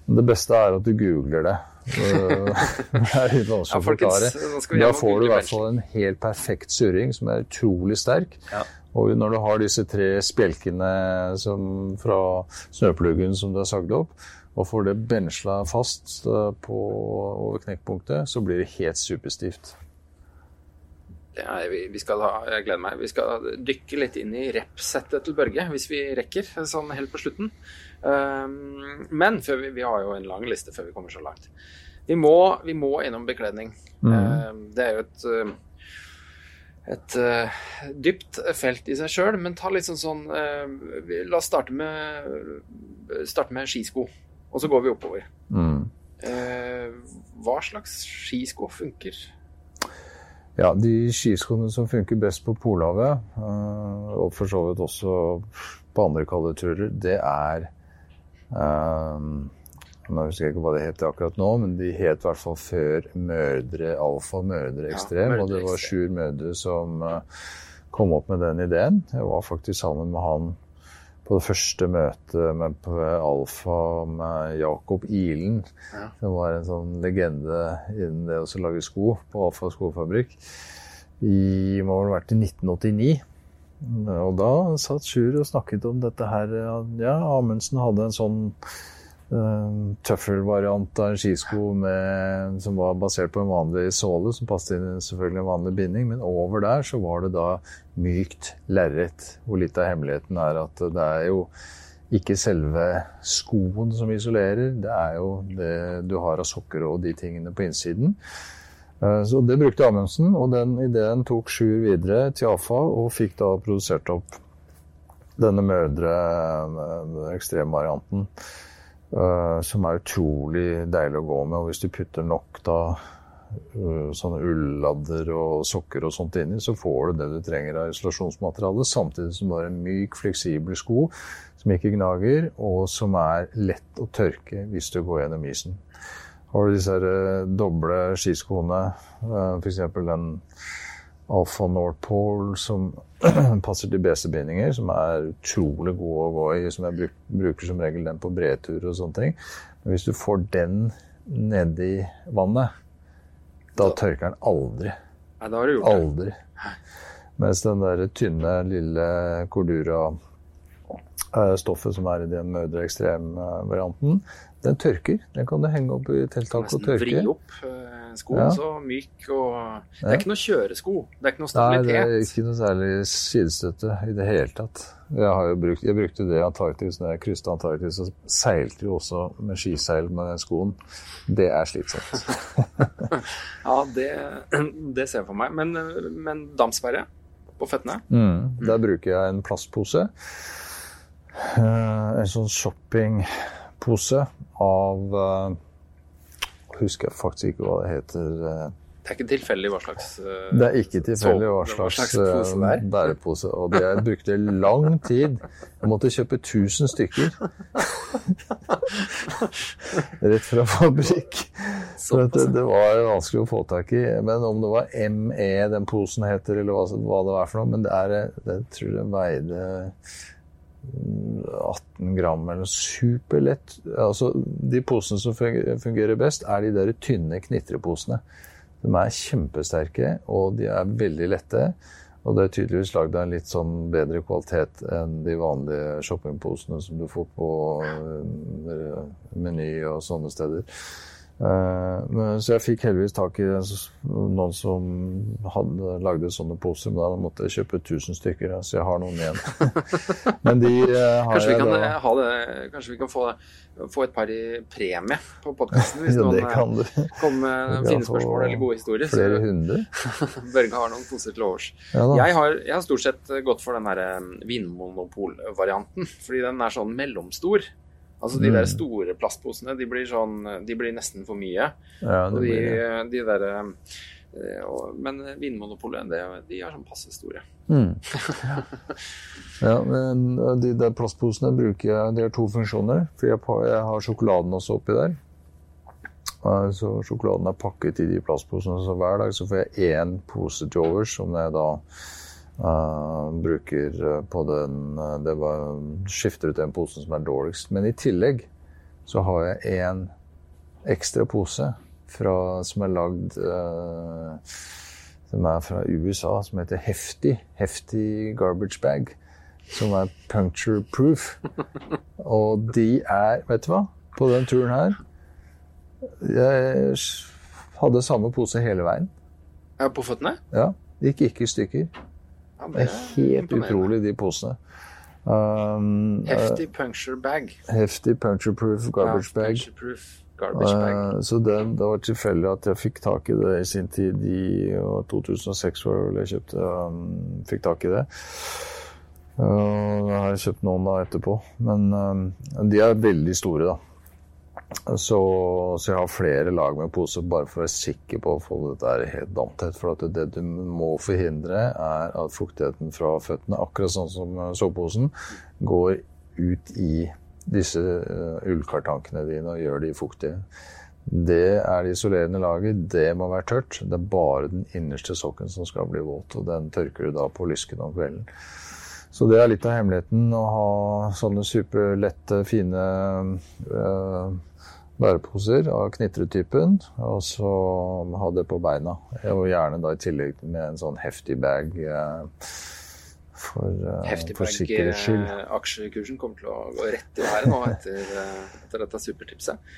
B: Men det beste er at du googler det. Det er litt vanskelig
A: Ja,
B: å forklare. Da får du i hvert fall en helt perfekt surring som er utrolig sterk.
A: Ja.
B: Og når du har disse tre spjelkene som, fra snøpluggen som du har sagd opp, og får det bensla fast eh, på, over knekkpunktet, så blir det helt superstivt.
A: Er, vi, skal ha, jeg gleder meg. Vi skal dykke litt inn i rep-settet til Børge, hvis vi rekker, sånn helt på slutten. Um, men vi, vi har jo en lang liste før vi kommer så langt. Vi må, vi må innom bekledning. Um, det er jo et, um, et uh, dypt felt i seg sjøl, men ta litt sånn sånn uh, vi- La oss starte med, starte med skisko, og så går vi oppover.
B: Mm.
A: Uh, hva slags skisko funker?
B: Ja, de skiskoene som funker best på Polhavet, eh, og for så vidt også på andre kalde turer, det er eh, Nå husker jeg ikke hva det heter akkurat nå, men de het i hvert fall før Mødre Alfa
A: Mødre
B: Ekstrem.
A: Ja,
B: og det var Sjur Mødre som eh, kom opp med den ideen. Jeg var faktisk sammen med han på det første møtet med Alfa med Jakob Ilen.
A: Ja.
B: Som var en sånn legende innen det å lage sko på Alfa skofabrikk. I må vel ha vært i 1989. Og da satt Sjur og snakket om dette her. Ja, Amundsen hadde en sånn tøffelvariant av en skisko med, som var basert på en vanlig såle, som passet inn selvfølgelig en vanlig binding. Men over der så var det da mykt lerret. Hvor litt av hemmeligheten er at det er jo ikke selve skoen som isolerer, det er jo det du har av sokker og de tingene på innsiden. Eh, så det brukte Amundsen, og den ideen tok Sjur videre til AFA og fikk da produsert opp denne mødre eh, ekstremvarianten. Uh, som er utrolig deilig å gå med. Og hvis du putter nok da uh, sånne ulladder og sokker og sånt inni, så får du det du trenger av isolasjonsmateriale, samtidig som du har en myk, fleksibel sko som ikke gnager, og som er lett å tørke hvis du går gjennom isen. Har du disse uh, doble skiskoene, f.eks. den Alfa Nordpol som passer til BC-bindinger, som er utrolig god å gå i. som Jeg bruk, bruker som regel den på bredturer og sånne ting. Men hvis du får den nedi vannet, da tørker den aldri.
A: Nei, da har du gjort det.
B: Aldri. Mens den der tynne, lille Cordura-stoffet som er i den Mødre Ekstrem-varianten, den tørker. Den kan du henge opp i telttaket og tørke.
A: Vri opp eh, skoen, ja. så myk og Det er ikke noe kjøresko. Det er ikke noe stabilitet.
B: Nei, det er ikke noe særlig sidestøtte i det hele tatt. Jeg, har jo brukt, jeg brukte det i Antarktis når jeg krysset Antarktis, og seilte jo også med skiseil med den skoen. Det er slitsomt.
A: ja, det, det, ser jeg for meg. Men, men dampsperre på føttene?
B: Mm, der bruker jeg en plastpose. En sånn shoppingpose av uh, Husker jeg faktisk ikke hva det heter. Uh,
A: det er ikke tilfeldig hva slags uh,
B: Det er ikke tilfeldig hva slags, slags pose bærepose. Og det jeg brukte lang tid. Jeg måtte kjøpe 1000 stykker. Rett fra fabrikk. Så det, det, var vanskelig å få tak i. Men om det var ME den posen heter, eller hva det var for noe Men det er, det, tror jeg veide 18 gram eller superlett. Altså, de posene som fungerer best, er de der tynne knitreposene. De er kjempesterke, og de er veldig lette. Og det er tydeligvis lagd av en litt sånn bedre kvalitet enn de vanlige shoppingposene som du får på eh, Meny og sånne steder. Uh, så jeg fikk heldigvis tak i noen som hadde lagde sånne poser, men da måtte jeg kjøpe 1000 stykker, så jeg har noen igjen. men de uh, har
A: kanskje vi kan,
B: da...
A: ha det, kanskje vi kan få, få et par i premie på podkasten hvis ja, noen kommer med fine spørsmål eller gode historier.
B: Flere hundre?
A: Børge har noen poser til overs. Ja, jeg, har, jeg, har, stort sett gått for den vinmonopol-varianten, fordi den er sånn mellomstor. Altså De mm. der store plastposene de blir, sånn, de blir nesten for mye. Ja, det de, blir, de der, eh, men Vinmonopolet de er sånn passe store. Mm.
B: Ja. ja. men De der plastposene bruker jeg De har to funksjoner. For jeg, jeg har sjokoladen også oppi der. Så sjokoladen er pakket i de plastposene, så hver dag så får jeg én pose til overs som jeg da Uh, bruker eh, på den uh, Det var, skifter ut den posen som er dårligst. Men i tillegg så har jeg en ekstra pose fra, som er lagd uh, Som er fra USA, som heter Hefty. Hefty Garbage Bag. Som er puncture proof. Og de er Vet du hva? På den turen her Jeg hadde samme pose hele veien.
A: På føttene?
B: Ja. Gikk ikke i stykker. Det er helt utrolig, de posene.
A: Um, heftig puncture bag.
B: Heftig puncture proof garbage bag. Ja,
A: proof garbage bag.
B: Uh, så det, det, var tilfeldig at jeg fikk tak i det i sin tid. I 2006 var det vel jeg kjøpte, um, fikk tak i det. Uh, jeg har kjøpt noen da etterpå. Men um, de er veldig store, da. Så, så, jeg har flere lag med poser bare for å være sikker på å få dette helt damptett. For det du må forhindre, er at fuktigheten fra føttene, akkurat sånn som soveposen, går ut i disse uh, ullkartankene dine og gjør de fuktige. Det er det isolerende laget. Det må være tørt. Det er bare den innerste sokken som skal bli våt, og den tørker du da på lysken om kvelden. Så det er litt av hemmeligheten å ha sånne superlette, fine uh, bæreposer av knitretypen, og så ha det på beina. Og gjerne da i tillegg med en sånn heftig bag. Uh, For, uh, for sikkerhets skyld.
A: Aksjekursen kommer til å gå rett i været nå etter, etter dette supertipset.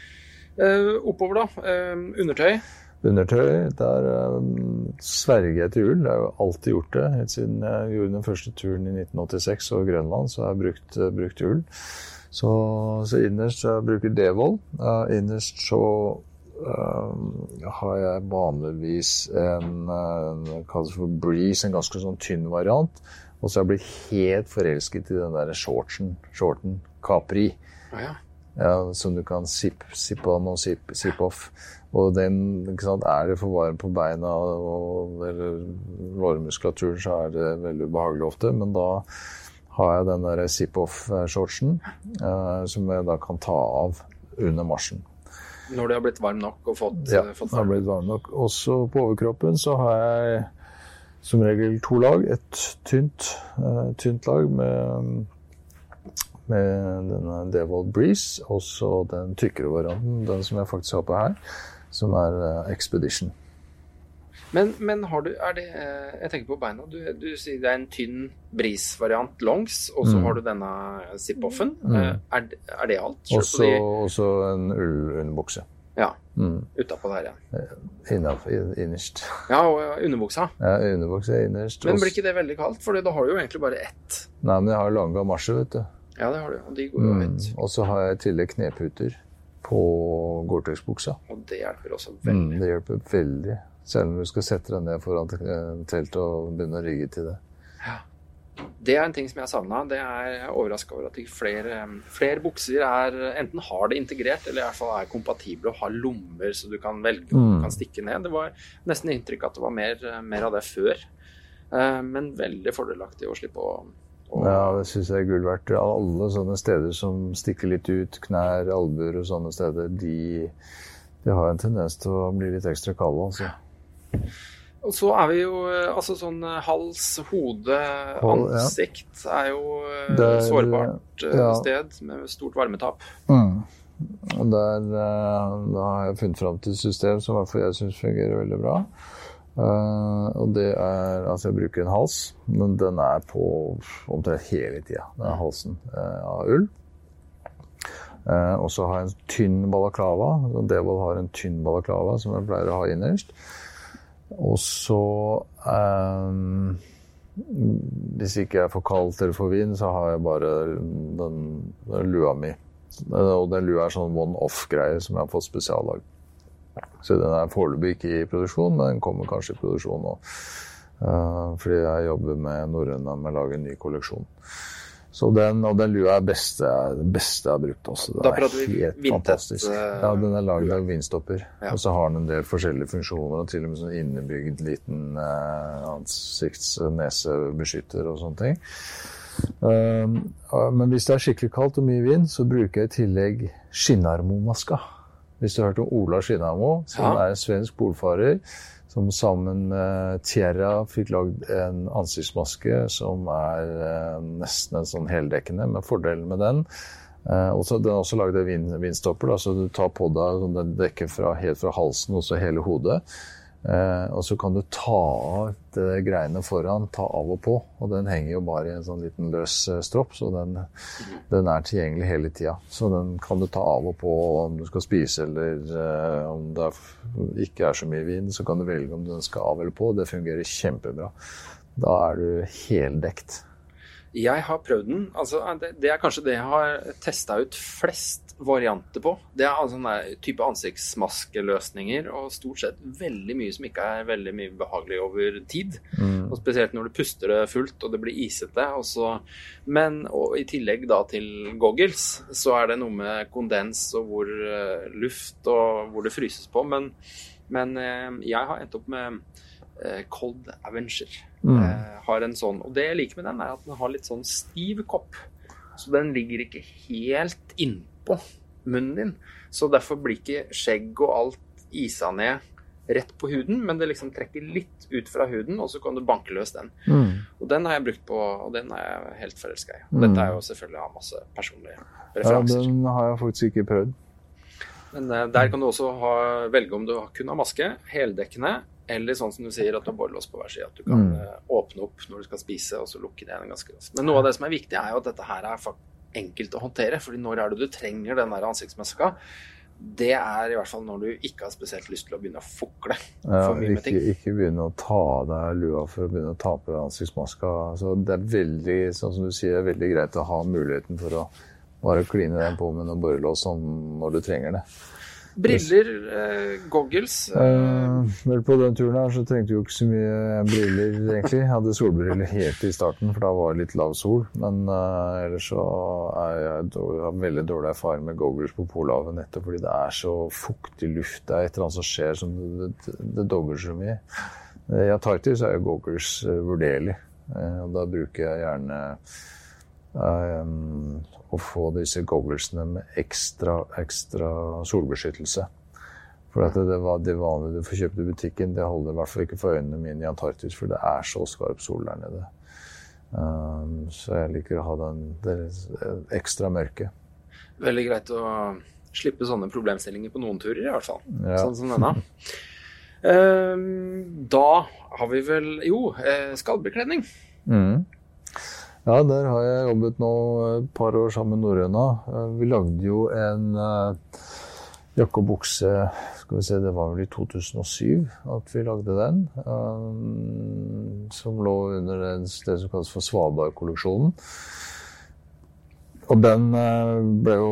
A: Uh, oppover, da. Uh, undertøy.
B: Undertøy, der um, sverger jeg til ull. Jeg har jo alltid gjort det. Helt siden jeg gjorde den første turen i 1986 over Grønland, så har jeg brukt, brukt ull. Så, så innerst jeg bruker Devold. Uh, innerst så uh, har jeg vanligvis en, en kalles for Breeze, en ganske sånn tynn variant. Og så har jeg blitt helt forelsket i den der shortsen, shorten Capri.
A: Ah, ja.
B: Ja, som du kan sippe sip on og sippe sip off. Og den, sant, er det for varm på beina og, eller lårmuskulaturen, så er det veldig ubehagelig ofte. Men da har jeg den der zip-off-shortsen eh, som jeg da kan ta av under marsjen.
A: Når det har blitt varm nok og fått,
B: ja,
A: fått
B: det har blitt varm nok. Også på overkroppen så har jeg som regel to lag. Et tynt, uh, tynt lag med, med denne Devold Breeze, og så den tykkere varianten, den som jeg faktisk har på her, som er uh, Expedition.
A: Men, men, har du er det, Jeg tenker på beina. Du, du sier det er en tynn bris-variant longs, og så mm. har du denne zip-offen. Mm. Er, er, det alt?
B: Også, de... også en ullunderbukse.
A: Ja. Mm. Utapå der ja.
B: Innenfor, innerst.
A: Ja, og underbuksa.
B: Ja, underbuksa innerst.
A: Men blir ikke det veldig kaldt? For da har du jo egentlig bare ett.
B: Nei, men jeg har lange gamasjer, vet du.
A: Ja, det har du. Og de går jo høyt.
B: Mm. Og så har jeg i tillegg kneputer på Gore-Tex-buksa.
A: Og det hjelper også veldig.
B: Mm, det hjelper veldig. Selv om du skal sette deg ned foran teltet og begynne å rigge til det.
A: Ja. Det er en ting som jeg savna. Jeg er overraska over at flere, flere, bukser er, enten har det integrert, eller i hvert fall er kompatible og har lommer så du kan velge om mm. du kan stikke ned. Det var nesten inntrykk at det var mer, mer av det før. Eh, men veldig fordelaktig å slippe å
B: og... Ja, det syns jeg er gull verdt. Alle sånne steder som stikker litt ut, knær, albuer og sånne steder, de, de har en tendens til å bli litt ekstra kalde. altså.
A: Og så er vi jo eh, Altså sånn eh, hals, hode, ansikt er jo et eh, sårbart ja. sted med stort varmetap.
B: Mm. Og der da har jeg funnet fram til et system som i hvert fall jeg syns fungerer veldig bra. Uh, og det er Altså, jeg bruker en hals, men den er på omtrent hele tida. Den er halsen uh, av ull. Uh, og så har jeg en tynn balaklava. Devold har en tynn balaklava som jeg pleier å ha innerst. Og så um, Hvis ikke jeg får kaldt eller får vind, så har jeg bare den, den lua mi. Og den lua er sånn one-off-greie som jeg har fått spesiallag. Så den er foreløpig ikke i produksjon, men den kommer kanskje i produksjon nå. Uh, fordi jeg jobber med Norrøna med å lage en ny kolleksjon. Så den, og den lua er beste, beste jeg har brukt. Også. Det er helt fantastisk. Ja, Den er lagd av vindstopper. Ja. Og så har den en del forskjellige funksjoner, og til og med sånn innebygd liten eh, ansikts-, nesebeskytter og sånne ting. Um, men hvis det er skikkelig kaldt og mye vind, så bruker jeg i tillegg skinnarmomaska. Hvis du har hørt om Ola Skinnarmo, som ja. er en svensk polfarer som sammen med Tierra fikk lagd en ansiktsmaske som er eh, nesten en sånn heldekkende, med fordelen med den eh, også, Den er også lagd av vind, vindstopper, så du tar på deg den dekker fra, helt fra halsen og så hele hodet. Eh, og så kan du ta av de greiene foran, ta av og på. Og den henger jo bare i en sånn liten løs eh, stropp, så den, den er tilgjengelig hele tida. Så den kan du ta av og på om du skal spise eller eh, om det er, ikke er så mye vin, så kan du velge om den skal av eller på. Det fungerer kjempebra. Da er du heldekt.
A: Jeg har prøvd den. Altså, det, det, er kanskje det jeg har testa ut flest varianter på. Det er altså en type ansiktsmaskeløsninger, og stort sett veldig mye som ikke er veldig mye behagelig over tid. Mm. Og Spesielt når du puster det fullt og det blir isete. Også. Men og i tillegg da til goggles, så er det noe med kondens og hvor uh, luft og hvor det fryses på. Men, men uh, jeg har endt opp med uh, Cold Avenger. Mm. har en sånn, og det jeg liker med den, er at den har litt sånn stiv kopp. Så den ligger ikke helt innpå på munnen din. Så derfor blir ikke skjegg og alt isa ned rett på huden, men det liksom trekker litt ut fra huden, og så kan du banke løs den. Mm. Og den har jeg brukt på, og den er jeg helt forelska i. Og mm. dette er jo selvfølgelig av masse personlige referanser.
B: Ja, den har jeg faktisk ikke prøvd.
A: Men uh, der kan du også ha, velge om du kun har maske, heldekkende, eller sånn som du sier, at du har borrelås på hver side. At du kan mm. uh, åpne opp når du skal spise, og så lukke det igjen ganske raskt. Men noe av det som er viktig, er jo at dette her er enkelt å håndtere. fordi når er det du trenger den der ansiktsmaska? Det er i hvert fall når du ikke har spesielt lyst til å begynne å fukle
B: ja. Ikke, ikke begynne å ta av deg lua for å begynne å ta på deg ansiktsmaska. Altså, det er veldig, sånn som du sier, det er veldig greit å ha muligheten for å bare kline den på med noen borrelås sånn når du trenger det.
A: Briller, eh, goggles
B: eh. eh. Vel, på den turen her så trengte vi jo ikke så mye briller, egentlig. Jeg hadde solbriller helt i starten, for da var det litt lav sol. Men eh, ellers så er jeg, dårlig, har veldig dårlig erfaring med goggles på Polhavet, nettopp fordi det er så fuktig luft. Det er et eller annet som skjer som det, det, det dogger så mye. I Antarktis er jo goggles uh, vurderlig, og da bruker jeg gjerne um, å få disse gogglesene med ekstra, ekstra solbeskyttelse. For at det, var det vanlige du får kjøpt i butikken, det holder i hvert fall ikke for øynene mine i Antarktis, for det er så skarp sol der nede. Um, så jeg liker å ha den det ekstra mørke.
A: Veldig greit å slippe sånne problemstillinger på noen turer, i hvert fall. Ja. Sånn som denne. um, da har vi vel Jo, eh, skallbekledning. Mm.
B: Ja, der har jeg jobbet nå et par år sammen med Norrøna. Eh, vi lagde jo en uh, jakke og bukse skal vi se, Det var vel i 2007 at vi lagde den. Um, som lå under det som kalles for Svalbard-kolleksjonen. Og den ble jo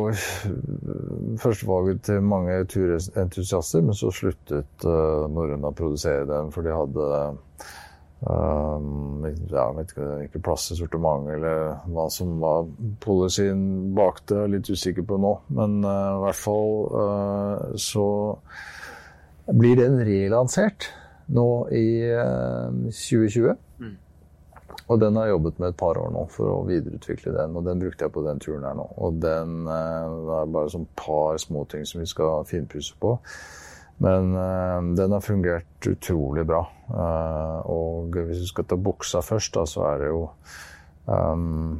B: førstevalget til mange turentusiaster, men så sluttet Norrøna å produsere den, for de hadde Um, ja, vet ikke, ikke plass til sortiment eller hva som var policyen bak det, litt usikker på nå. Men uh, i hvert fall uh, så blir den relansert nå i uh, 2020. Mm. Og den har jeg jobbet med et par år nå for å videreutvikle den, og den brukte jeg på den turen her nå. Og den det er bare sånn par småting som vi skal finpusse på. Men uh, den har fungert utrolig bra. Uh, og hvis du skal ta buksa først, da, så er det jo um,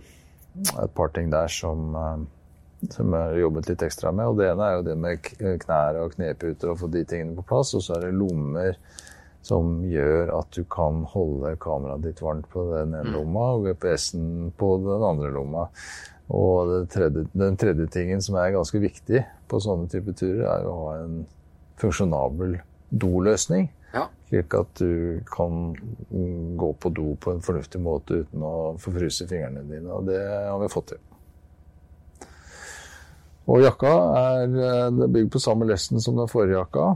B: et par ting der som, uh, som jeg har jobbet litt ekstra med. Og det ene er jo det med knær og kneputer og få de tingene på plass. Og så er det lommer som gjør at du kan holde kameraet ditt varmt på den ene mm. lomma og GPS-en på den andre lomma. Og tredje, den tredje tingen som er ganske viktig på sånne typer turer, er jo å ha en funksjonabel doløsning. Ja. Slik at du kan gå på do på en fornuftig måte uten å forfryse fingrene dine. Og det har vi fått til. Og jakka er, er bygd på samme lesten som den forrige jakka.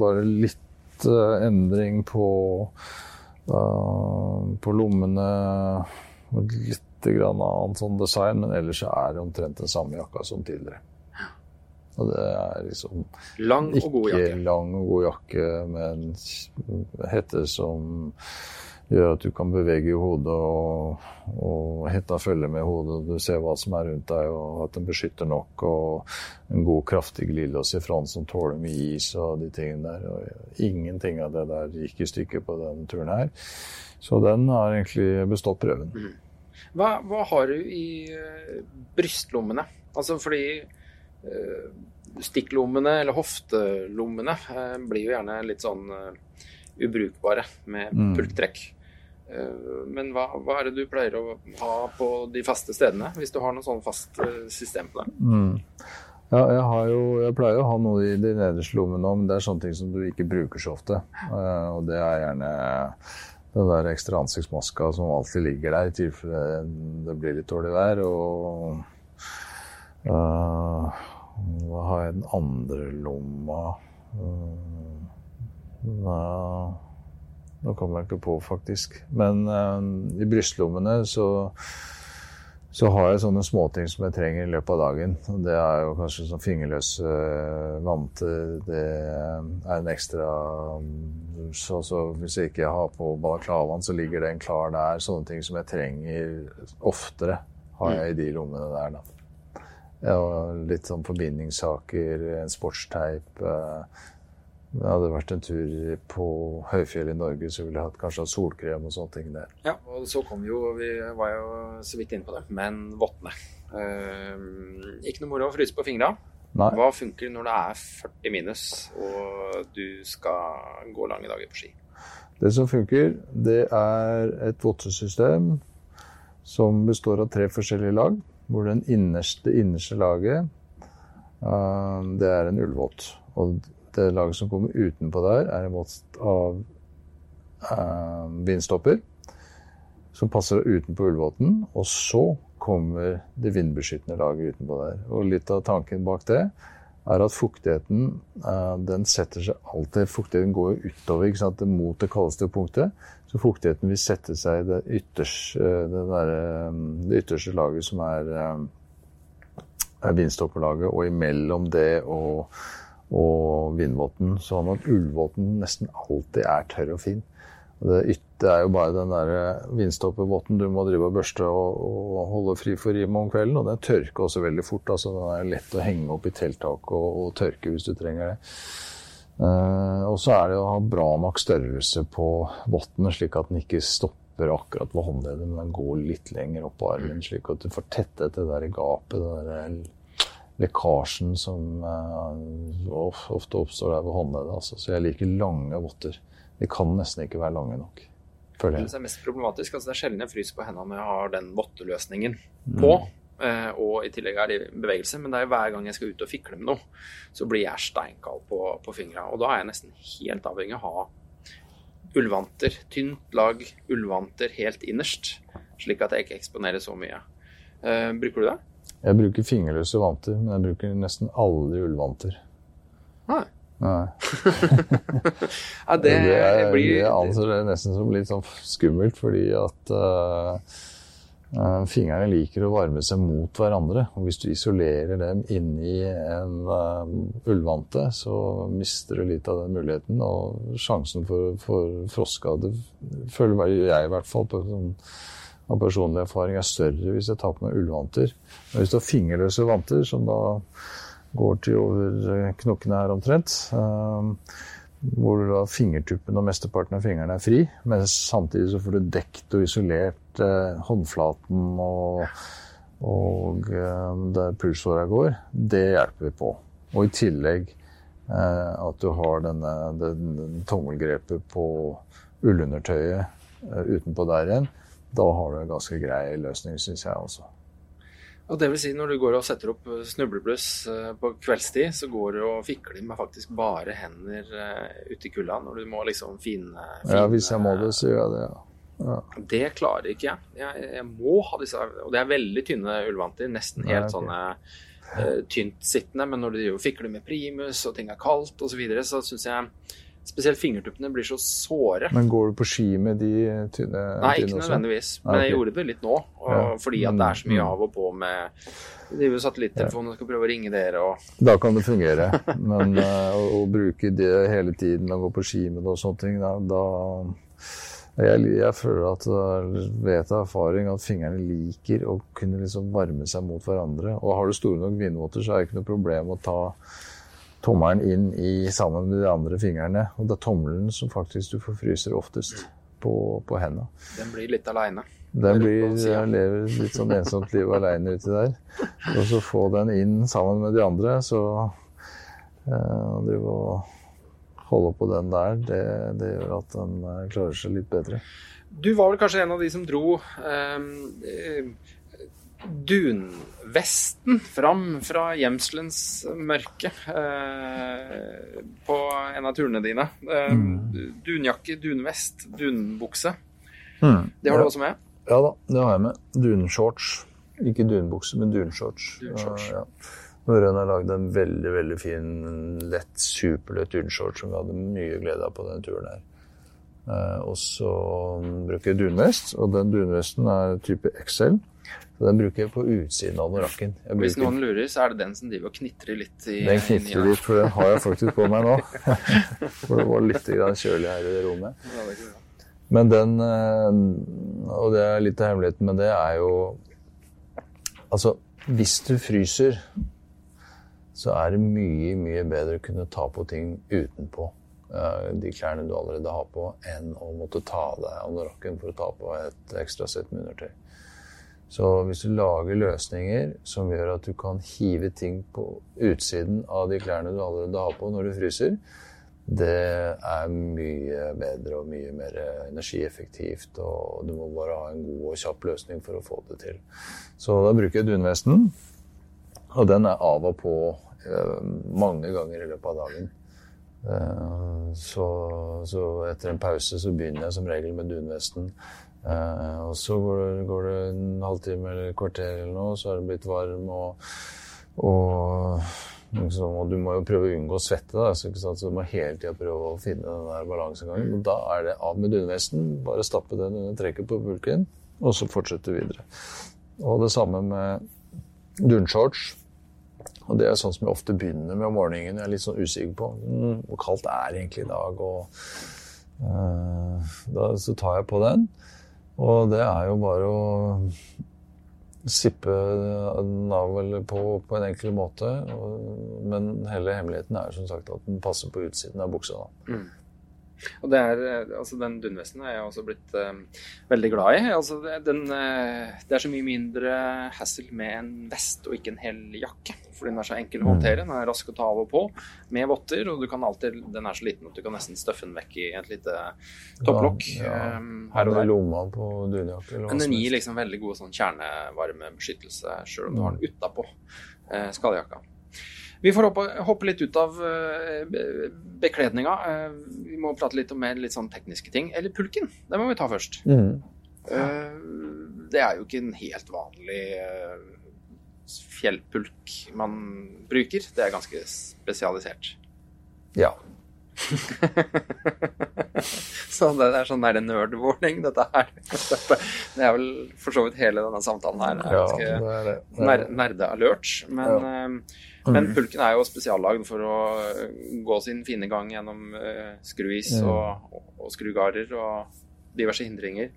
B: Bare litt uh, endring på, uh, på lommene. Litt grann annen sånn design, men ellers er det omtrent den samme jakka som tidligere. Og det er liksom
A: Lang og god jakke.
B: Ikke lang og god jakke med en hette som gjør at du kan bevege hodet, og, og hetta følger med hodet. og Du ser hva som er rundt deg, og at den beskytter nok. Og en god, kraftig glidelås i front som tåler mye is og de tingene der. Og ingenting av det der gikk i stykker på denne turen her. Så den har egentlig bestått prøven. Mm.
A: Hva, hva har du i uh, brystlommene? Altså fordi Eh, stikklommene, eller hoftelommene, eh, blir jo gjerne litt sånn eh, ubrukbare med mm. pulktrekk. Men hva, hva, er det du pleier å ha på de faste stedene, hvis du har noe sånn fast system på det? Mm.
B: Ja, jeg, har jo, jeg pleier å ha noe i de nederste lommene men det er sånne ting som du ikke bruker så ofte. Og det er gjerne den der ekstra ansiktsmaska som alltid ligger der i tilfelle det blir litt dårlig vær. og uh, hva har jeg i den andre lomma? Nei, nå kommer jeg ikke på, faktisk. Men uh, i brystlommene så, så har jeg sånne småting som jeg trenger i løpet av dagen. Det er jo kanskje sånn fingerløse uh, vanter. Det er en ekstra så, så Hvis jeg ikke har på balaklavaen, så ligger den klar der. Sånne ting som jeg trenger oftere, har jeg i de lommene der. da. Ja, litt sånn forbindingssaker, en sportsteip. Eh, det hadde vært en tur på høyfjellet i Norge, så ville jeg hatt kanskje hatt solkrem og sånne ting der.
A: Ja, og så kom vi jo Vi var jo så vidt inne på det, men vottene. Uh, ikke noe moro å fryse på fingra. Nei. Hva funker når det er 40 minus og du skal gå lange dager på ski?
B: Det som funker, det er et vottesystem som består av tre forskjellige lag. Hvor den innerste, innerste laget, det er en ullvott. Og det laget som kommer utenpå der, er en vått av uh, vindstopper. Som passer utenpå ullvåten. Og så kommer det vindbeskyttende laget utenpå der. Og litt av tanken bak det er at fuktigheten eh, den setter seg alltid Fuktigheten går utover mot det kaldeste punktet. Så fuktigheten vil sette seg i det, ytterste, eh, det, der, eh, det ytterste laget som er, er vindstopperlaget, og imellom det og, og vindvåten. Sånn at ullvåten nesten alltid er tørr og fin. Det, det er jo bare den der vindstoppervåten du må drive og børste og, og holde fri for rim om kvelden. Og den tørker også veldig fort. altså Den er lett å henge opp i telttak og, og tørke hvis du trenger det. Uh, og så er det å ha bra nok størrelse på votten, slik at den ikke stopper akkurat ved håndleddet, men den går litt lenger opp på armen, slik at du får tettet det der i gapet, den der lekkasjen som uh, ofte oppstår der ved håndleddet. Altså. Så jeg liker lange votter. De kan nesten ikke være lange nok.
A: Føler jeg. Det er mest problematisk. Altså, det er sjelden jeg fryser på hendene når jeg har den votteløsningen mm. på. Mm. Og i tillegg er det i bevegelse. Men det er jo hver gang jeg skal ut og fikle med noe, så blir jeg steinkald på, på fingra. Og da er jeg nesten helt avhengig av å ha ullvanter. Tynt lag ullvanter helt innerst, slik at jeg ikke eksponerer så mye. Uh, bruker du det?
B: Jeg bruker fingerløse vanter, men jeg bruker nesten aldri ullvanter.
A: Nei.
B: Nei.
A: ja, det,
B: det, er, blir Det anser det nesten som litt sånn skummelt, fordi at uh, fingrene liker å varme seg mot hverandre. Og hvis du isolerer dem inni en uh, ullvante, så mister du litt av den muligheten. Og sjansen for, for frostskade føler jeg i hvert fall på sånn av personlig erfaring er større hvis jeg tar på meg ullvanter. Men hvis du har fingerløse vanter, som da går til over eh, knokkene her omtrent. Eh, hvor da fingertuppen og mesteparten av fingrene er fri, men samtidig så får du dekt og isolert eh, håndflaten og, og der pulsåra går. Det hjelper vi på. Og i tillegg at du har denne, den, tommelgrepet på ullundertøyet utenpå der igjen. Da har du en ganske grei løsning, syns jeg også.
A: Og det vil si, når du går og setter opp snublebløss eh, på kveldstid, så går du og fikler med faktisk bare hender ute i kulda når du må liksom finne,
B: finne Ja, hvis jeg må det, så gjør jeg det, ja. Ja.
A: Det klarer ikke jeg. jeg. jeg. må ha disse Og det er veldig tynne ullvanter. Nesten helt Nei, okay. sånne uh, tynt sittende. Men når du fikler med primus og ting er kaldt osv., så, videre, så syns jeg Spesielt fingertuppene blir så såre.
B: Men går du på ski med de tynne
A: Nei, ikke nødvendigvis. Men jeg gjorde det litt nå. Ja. Fordi at det er så mye mm. av og på med driver satellittelefonen og skal prøve å ringe dere og
B: Da kan det fungere. Men uh, å, å, bruke det hele tiden og gå på ski med det og sånne ting, da, da jeg, jeg, føler at vet av erfaring at fingrene liker å kunne liksom varme seg mot hverandre. Og har du store nok vindvotter, så er det ikke noe problem å ta tommelen inn i sammen med de andre fingrene. Og det er tommelen som faktisk du forfryser oftest på, på hendene.
A: Den blir litt aleine?
B: Den blir, lever litt sånn ensomt liv aleine uti der. Og så få den inn sammen med de andre, så øh, drive og holde på den der, det, det gjør at den uh, klarer seg litt bedre.
A: Du var vel kanskje en av de som dro um, dunvesten fram fra gjemselens mørke eh, på en av turene dine. Eh, mm. Dunjakke, dunvest, dunbukse. Mm. Det har du også med?
B: Ja da, det har jeg med. Dunshorts. Ikke dunbukse, men dunshorts. dunshorts. Uh, ja. Norrøn har lagd en veldig veldig fin, lett, superlett dunshorts som vi hadde mye glede av på den turen her. Eh, og så bruker jeg dunvest, og den dunvesten er type XL. Så den bruker jeg på utsiden av norakken.
A: Bruker... Hvis noen lurer, så er det den som driver og knitrer litt i
B: Den knitrer litt, for den har jeg faktisk på meg nå. for det var litt kjølig her i det rommet. Men den eh, Og det er litt av hemmeligheten med det, er jo Altså, hvis du fryser, så er det mye, mye bedre å kunne ta på ting utenpå eh, de klærne du allerede har på, enn å måtte ta av deg anorakken for å ta på et ekstra sett med undertøy. Så hvis du lager løsninger som gjør at du kan hive ting på utsiden av de klærne du allerede har på når du fryser, det er mye bedre og mye mer energieffektivt. Og du må bare ha en god og kjapp løsning for å få det til. Så da bruker jeg dunvesten. Og den er av og på mange ganger i løpet av dagen. Eh, så, så, etter en pause så begynner jeg som regel med dunvesten. Eh, og så går det, går det en halvtime eller et kvarter eller noe, så er det blitt varm. og, og Liksom, og du må jo prøve å unngå å svette, da, så, så, du må hele tida prøve å finne den der balansegangen. da er det av med dunvesten, bare stappe den under trekket på pulken, og så fortsette videre. Og det samme med dunshorts. Og det er sånn som jeg ofte begynner med om morgenen. Jeg er litt sånn usikker på mm, hvor kaldt det er egentlig i dag. Og uh, da så tar jeg på den. Og det er jo bare å sippe den av eller på på en enkel måte. Men hele hemmeligheten er som sagt at den passer på utsiden av buksa. Mm.
A: Og det er, altså Den dunvesten er jeg også blitt uh, veldig glad i. Altså den, uh, det, er så mye mindre hassle med en vest og ikke en hel jakke. Fordi den er så enkel å håndtere. Den er rask å ta av og på med votter. Og du kan alltid, den er så liten at du kan nesten støffe den vekk i et lite topplokk. Ja, ja.
B: Um, her og der. Lomma på dunjakke.
A: Men den gir liksom veldig god sånn kjernevarmebeskyttelse sjøl om du har den utapå uh, skadejakka. Vi får hoppe, hoppe litt ut av uh, bekledninga. Uh, vi må prate litt om mer litt sånn tekniske ting. Eller pulken. Det må vi ta først. Mm. Uh, det er jo ikke en helt vanlig fjellpulk man bruker. Det er ganske spesialisert.
B: Ja.
A: så det er sånn der nerd-warning, dette her. Det er vel for så vidt hele denne samtalen her. Det er ganske ja, er er nerde-alert. Men, ja. Men pulken er jo spesiallagd for å gå sin fine gang gjennom uh, skruis og, og, skrugarder og diverse hindringer.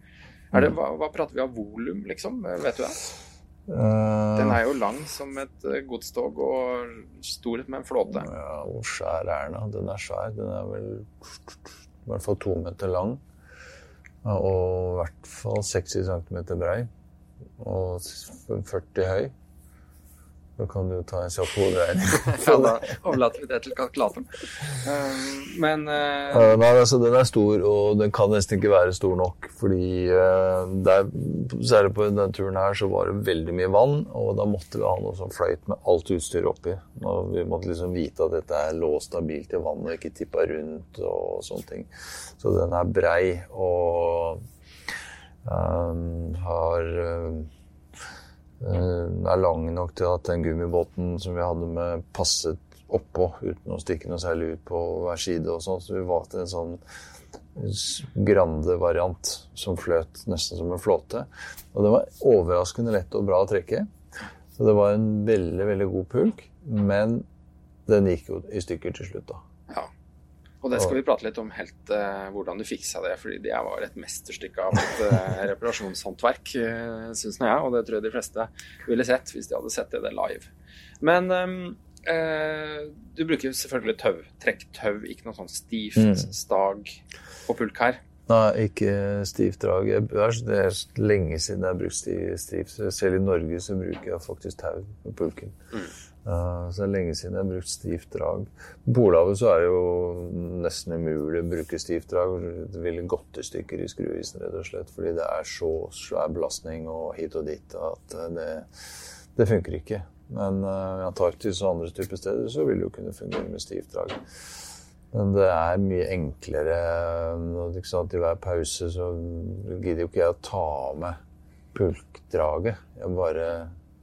A: Det, mm. hva, hva, prater vi av volum, liksom? Vet du det? Den er jo lang som et godstog og stor med en flåte.
B: Ja, Hvor svær er den? Den er svær. Den er vel i hvert fall to meter lang. Og i hvert fall 60 cm brei. Og 40 høy. Da kan du ta en kjapp hoderegning.
A: ja, da overlater vi det til kalkulatoren. Um, men uh...
B: Nei, altså den er stor, og den kan nesten ikke være stor nok. Fordi der, særlig på denne turen her så var det veldig mye vann, og da måtte vi ha noe som fløyt med alt utstyret oppi. Og vi måtte liksom vite at dette er låst stabilt i vannet og ikke tippa rundt og sånne ting. Så den er brei og um, har eh, er lang nok til at den gummibåten som vi hadde med, passet oppå uten å stikke noe særlig ut på hver side. og sånn, Så vi valgte en sånn grande-variant som fløt nesten som en flåte. Og det var overraskende lett og bra å trekke. Så det var en veldig, veldig god pulk. Men den gikk jo i stykker til slutt, da.
A: Og det skal vi prate litt om helt uh, hvordan du fiksa det, fordi det var et mesterstykke av et uh, reparasjonshåndverk, uh, syns jeg, og det tror jeg de fleste ville sett hvis de hadde sett det live. Men um, uh, du bruker selvfølgelig tau, trekktau, ikke noe sånn stivt mm. stag og pulk her.
B: Nei, ikke stivt drag. Det er lenge siden jeg har brukt stivt. Selv i Norge så bruker jeg faktisk tau på pulken. Mm. Så det er lenge siden jeg har brukt stivt drag. På Polhavet så er det jo nesten umulig å bruke stivt drag. Det ville gått i stykker i skruisen rett og slett, fordi det er så svær belastning og hit og dit at uh, det, det funker ikke. Men uh, i Antarktis og andre typer steder så vil det jo kunne fungere med stivt drag. Men det er mye enklere. Ikke sant? I hver pause så gidder jo ikke jeg å ta meg pulkdraget. Jeg bare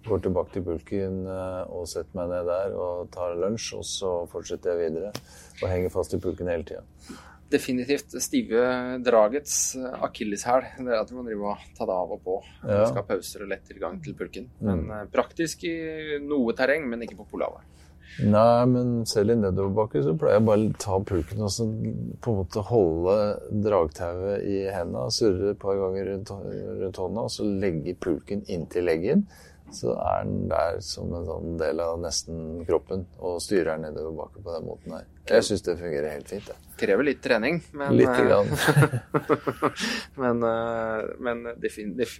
B: går tilbake til bulken eh, og setter meg ned der og tar lunsj. Og så fortsetter jeg videre og henger fast i pulken hele tida.
A: Definitivt stive dragets akilleshæl. Det er at du må drive og ta det av og på. Ja. Du skal ha pauser og lett tilgang til pulken. Men mm. Eh, praktisk i noe terreng, men ikke på Polhavet.
B: Nei, men selv i nedoverbakke så pleier jeg bare å ta pulken og så på en måte holde dragtauet i hendene, surre et par ganger rundt, rundt hånda, og så legge pulken inntil leggen så er den der som en sånn del av nesten kroppen og styrer nedover baken på den måten her. Jeg syns det fungerer helt fint. Det.
A: Krever litt trening, men
B: Litt grann.
A: men, det men det, def,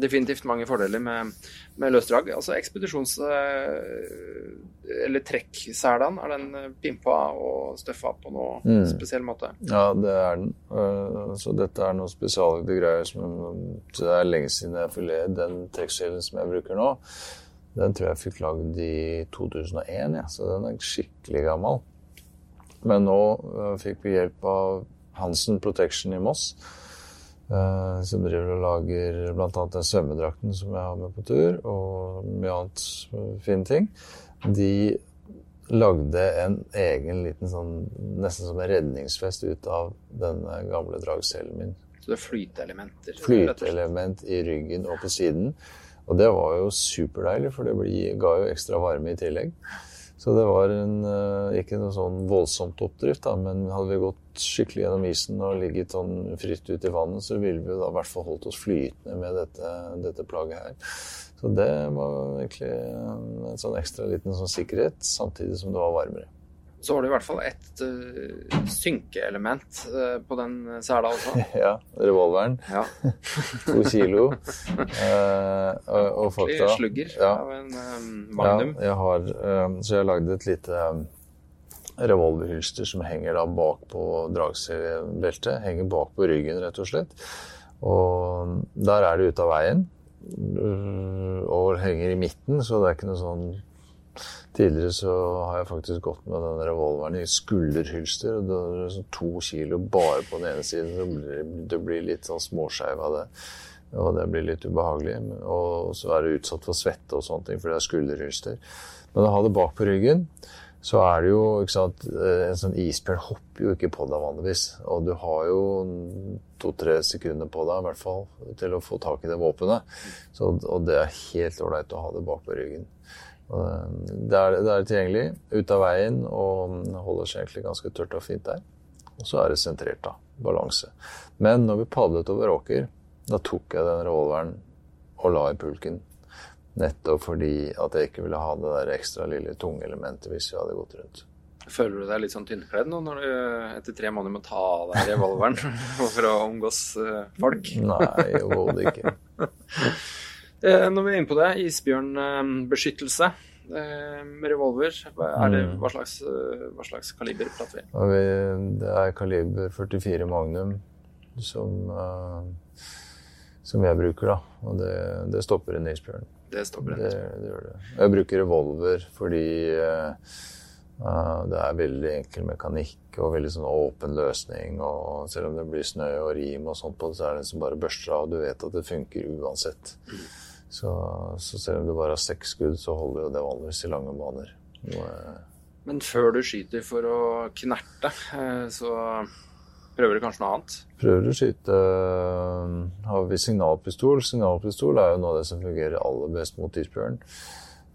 A: definitivt mange fordeler med, med løsdrag. Altså ekspedisjons... Eh, eller trekkselen, er den pimpa og støffa på noe mm. spesiell måte?
B: Ja, det er den. Eh, så dette er noen spesialagde greier som Det er lenge siden jeg filet. le. Den trekkselen som jeg bruker nå, den tror jeg fikk lagd i 2001, ja. så den er skikkelig gammel. Men nå fikk vi hjelp av Hansen Protection i Moss Eh, som driver og lager bl.a. den svømmedrakten som jeg har med på tur, og mye annet fine ting. De lagde en egen liten sånn Nesten som en redningsfest ut av denne gamle dragselen min.
A: Så det er flyteelementer?
B: Flyteelement i ryggen og på siden. Og det var jo superdeilig, for det ga jo ekstra varme i tillegg. Så det var en, eh, ikke noe sånn voldsomt oppdrift, da, men hadde vi gått skikkelig gjennom isen og ligget sånn fritt ut i vannet, så ville vi da i hvert fall holdt oss flytende med dette, dette plagget her. Så det var egentlig en sånn ekstra liten sånn sikkerhet, samtidig som det var varmere
A: så har du i hvert fall et uh, synkeelement uh, på den sela også.
B: ja. Revolveren. Ja. to kilo.
A: Uh, og, og fakta slugger ja. av en um, magnum.
B: Ja, jeg har, um, så jeg har lagd et lite um, revolverhylster som henger da bak på dragseriebeltet. Henger bak på ryggen, rett og slett. Og der er det ute av veien. Og henger i midten, så det er ikke noe sånn Tidligere så har jeg faktisk gått med den revolveren i skulderhylster. og det er sånn To kilo bare på den ene siden. Så blir, det blir litt sånn småskeiv av det. Og det blir litt ubehagelig. Og så er det utsatt for svette og sånne ting, for det er skulderhylster. Men å ha det bak på ryggen, så er det jo ikke sant, En sånn isbjørn hopper jo ikke på deg vanligvis. Og du har jo to-tre sekunder på deg i hvert fall til å få tak i det våpenet. Så, og det er helt ålreit å ha det bak på ryggen. Det er, det er tilgjengelig, ut av veien, og holder seg egentlig ganske tørt og fint der. Og så er det sentrert, da. Balanse. Men når vi padlet over åker, da tok jeg den revolveren og la i pulken. Nettopp fordi at jeg ikke ville ha det der ekstra lille tunge elementet hvis vi hadde gått rundt.
A: Føler du deg litt sånn tynnkledd nå når du etter tre måneder må ta av deg revolveren for å omgås eh, folk?
B: Nei, overhodet ikke.
A: Eh, når vi er inne på det, isbjørnbeskyttelse eh, med revolver, er det, mm. hva, slags, eh, hva slags kaliber prater
B: vi? Det er kaliber 44 Magnum som, som jeg bruker, da. Og det, det stopper en isbjørn.
A: Det stopper en isbjørn.
B: Det, gjør det. Jeg bruker revolver fordi Uh, det er veldig enkel mekanikk og veldig sånn åpen løsning. og Selv om det blir snø og rim, og sånt på det, så er det som bare børster av. Du vet at det funker uansett. Mm. Så, så, selv om du bare har seks skudd, så holder jo det vanligvis i lange baner.
A: Men før du skyter for å knerte, eh, så prøver du kanskje noe annet?
B: Prøver å skyte eh, Har vi signalpistol? Signalpistol er jo noe av det som fungerer aller best mot isbjørn.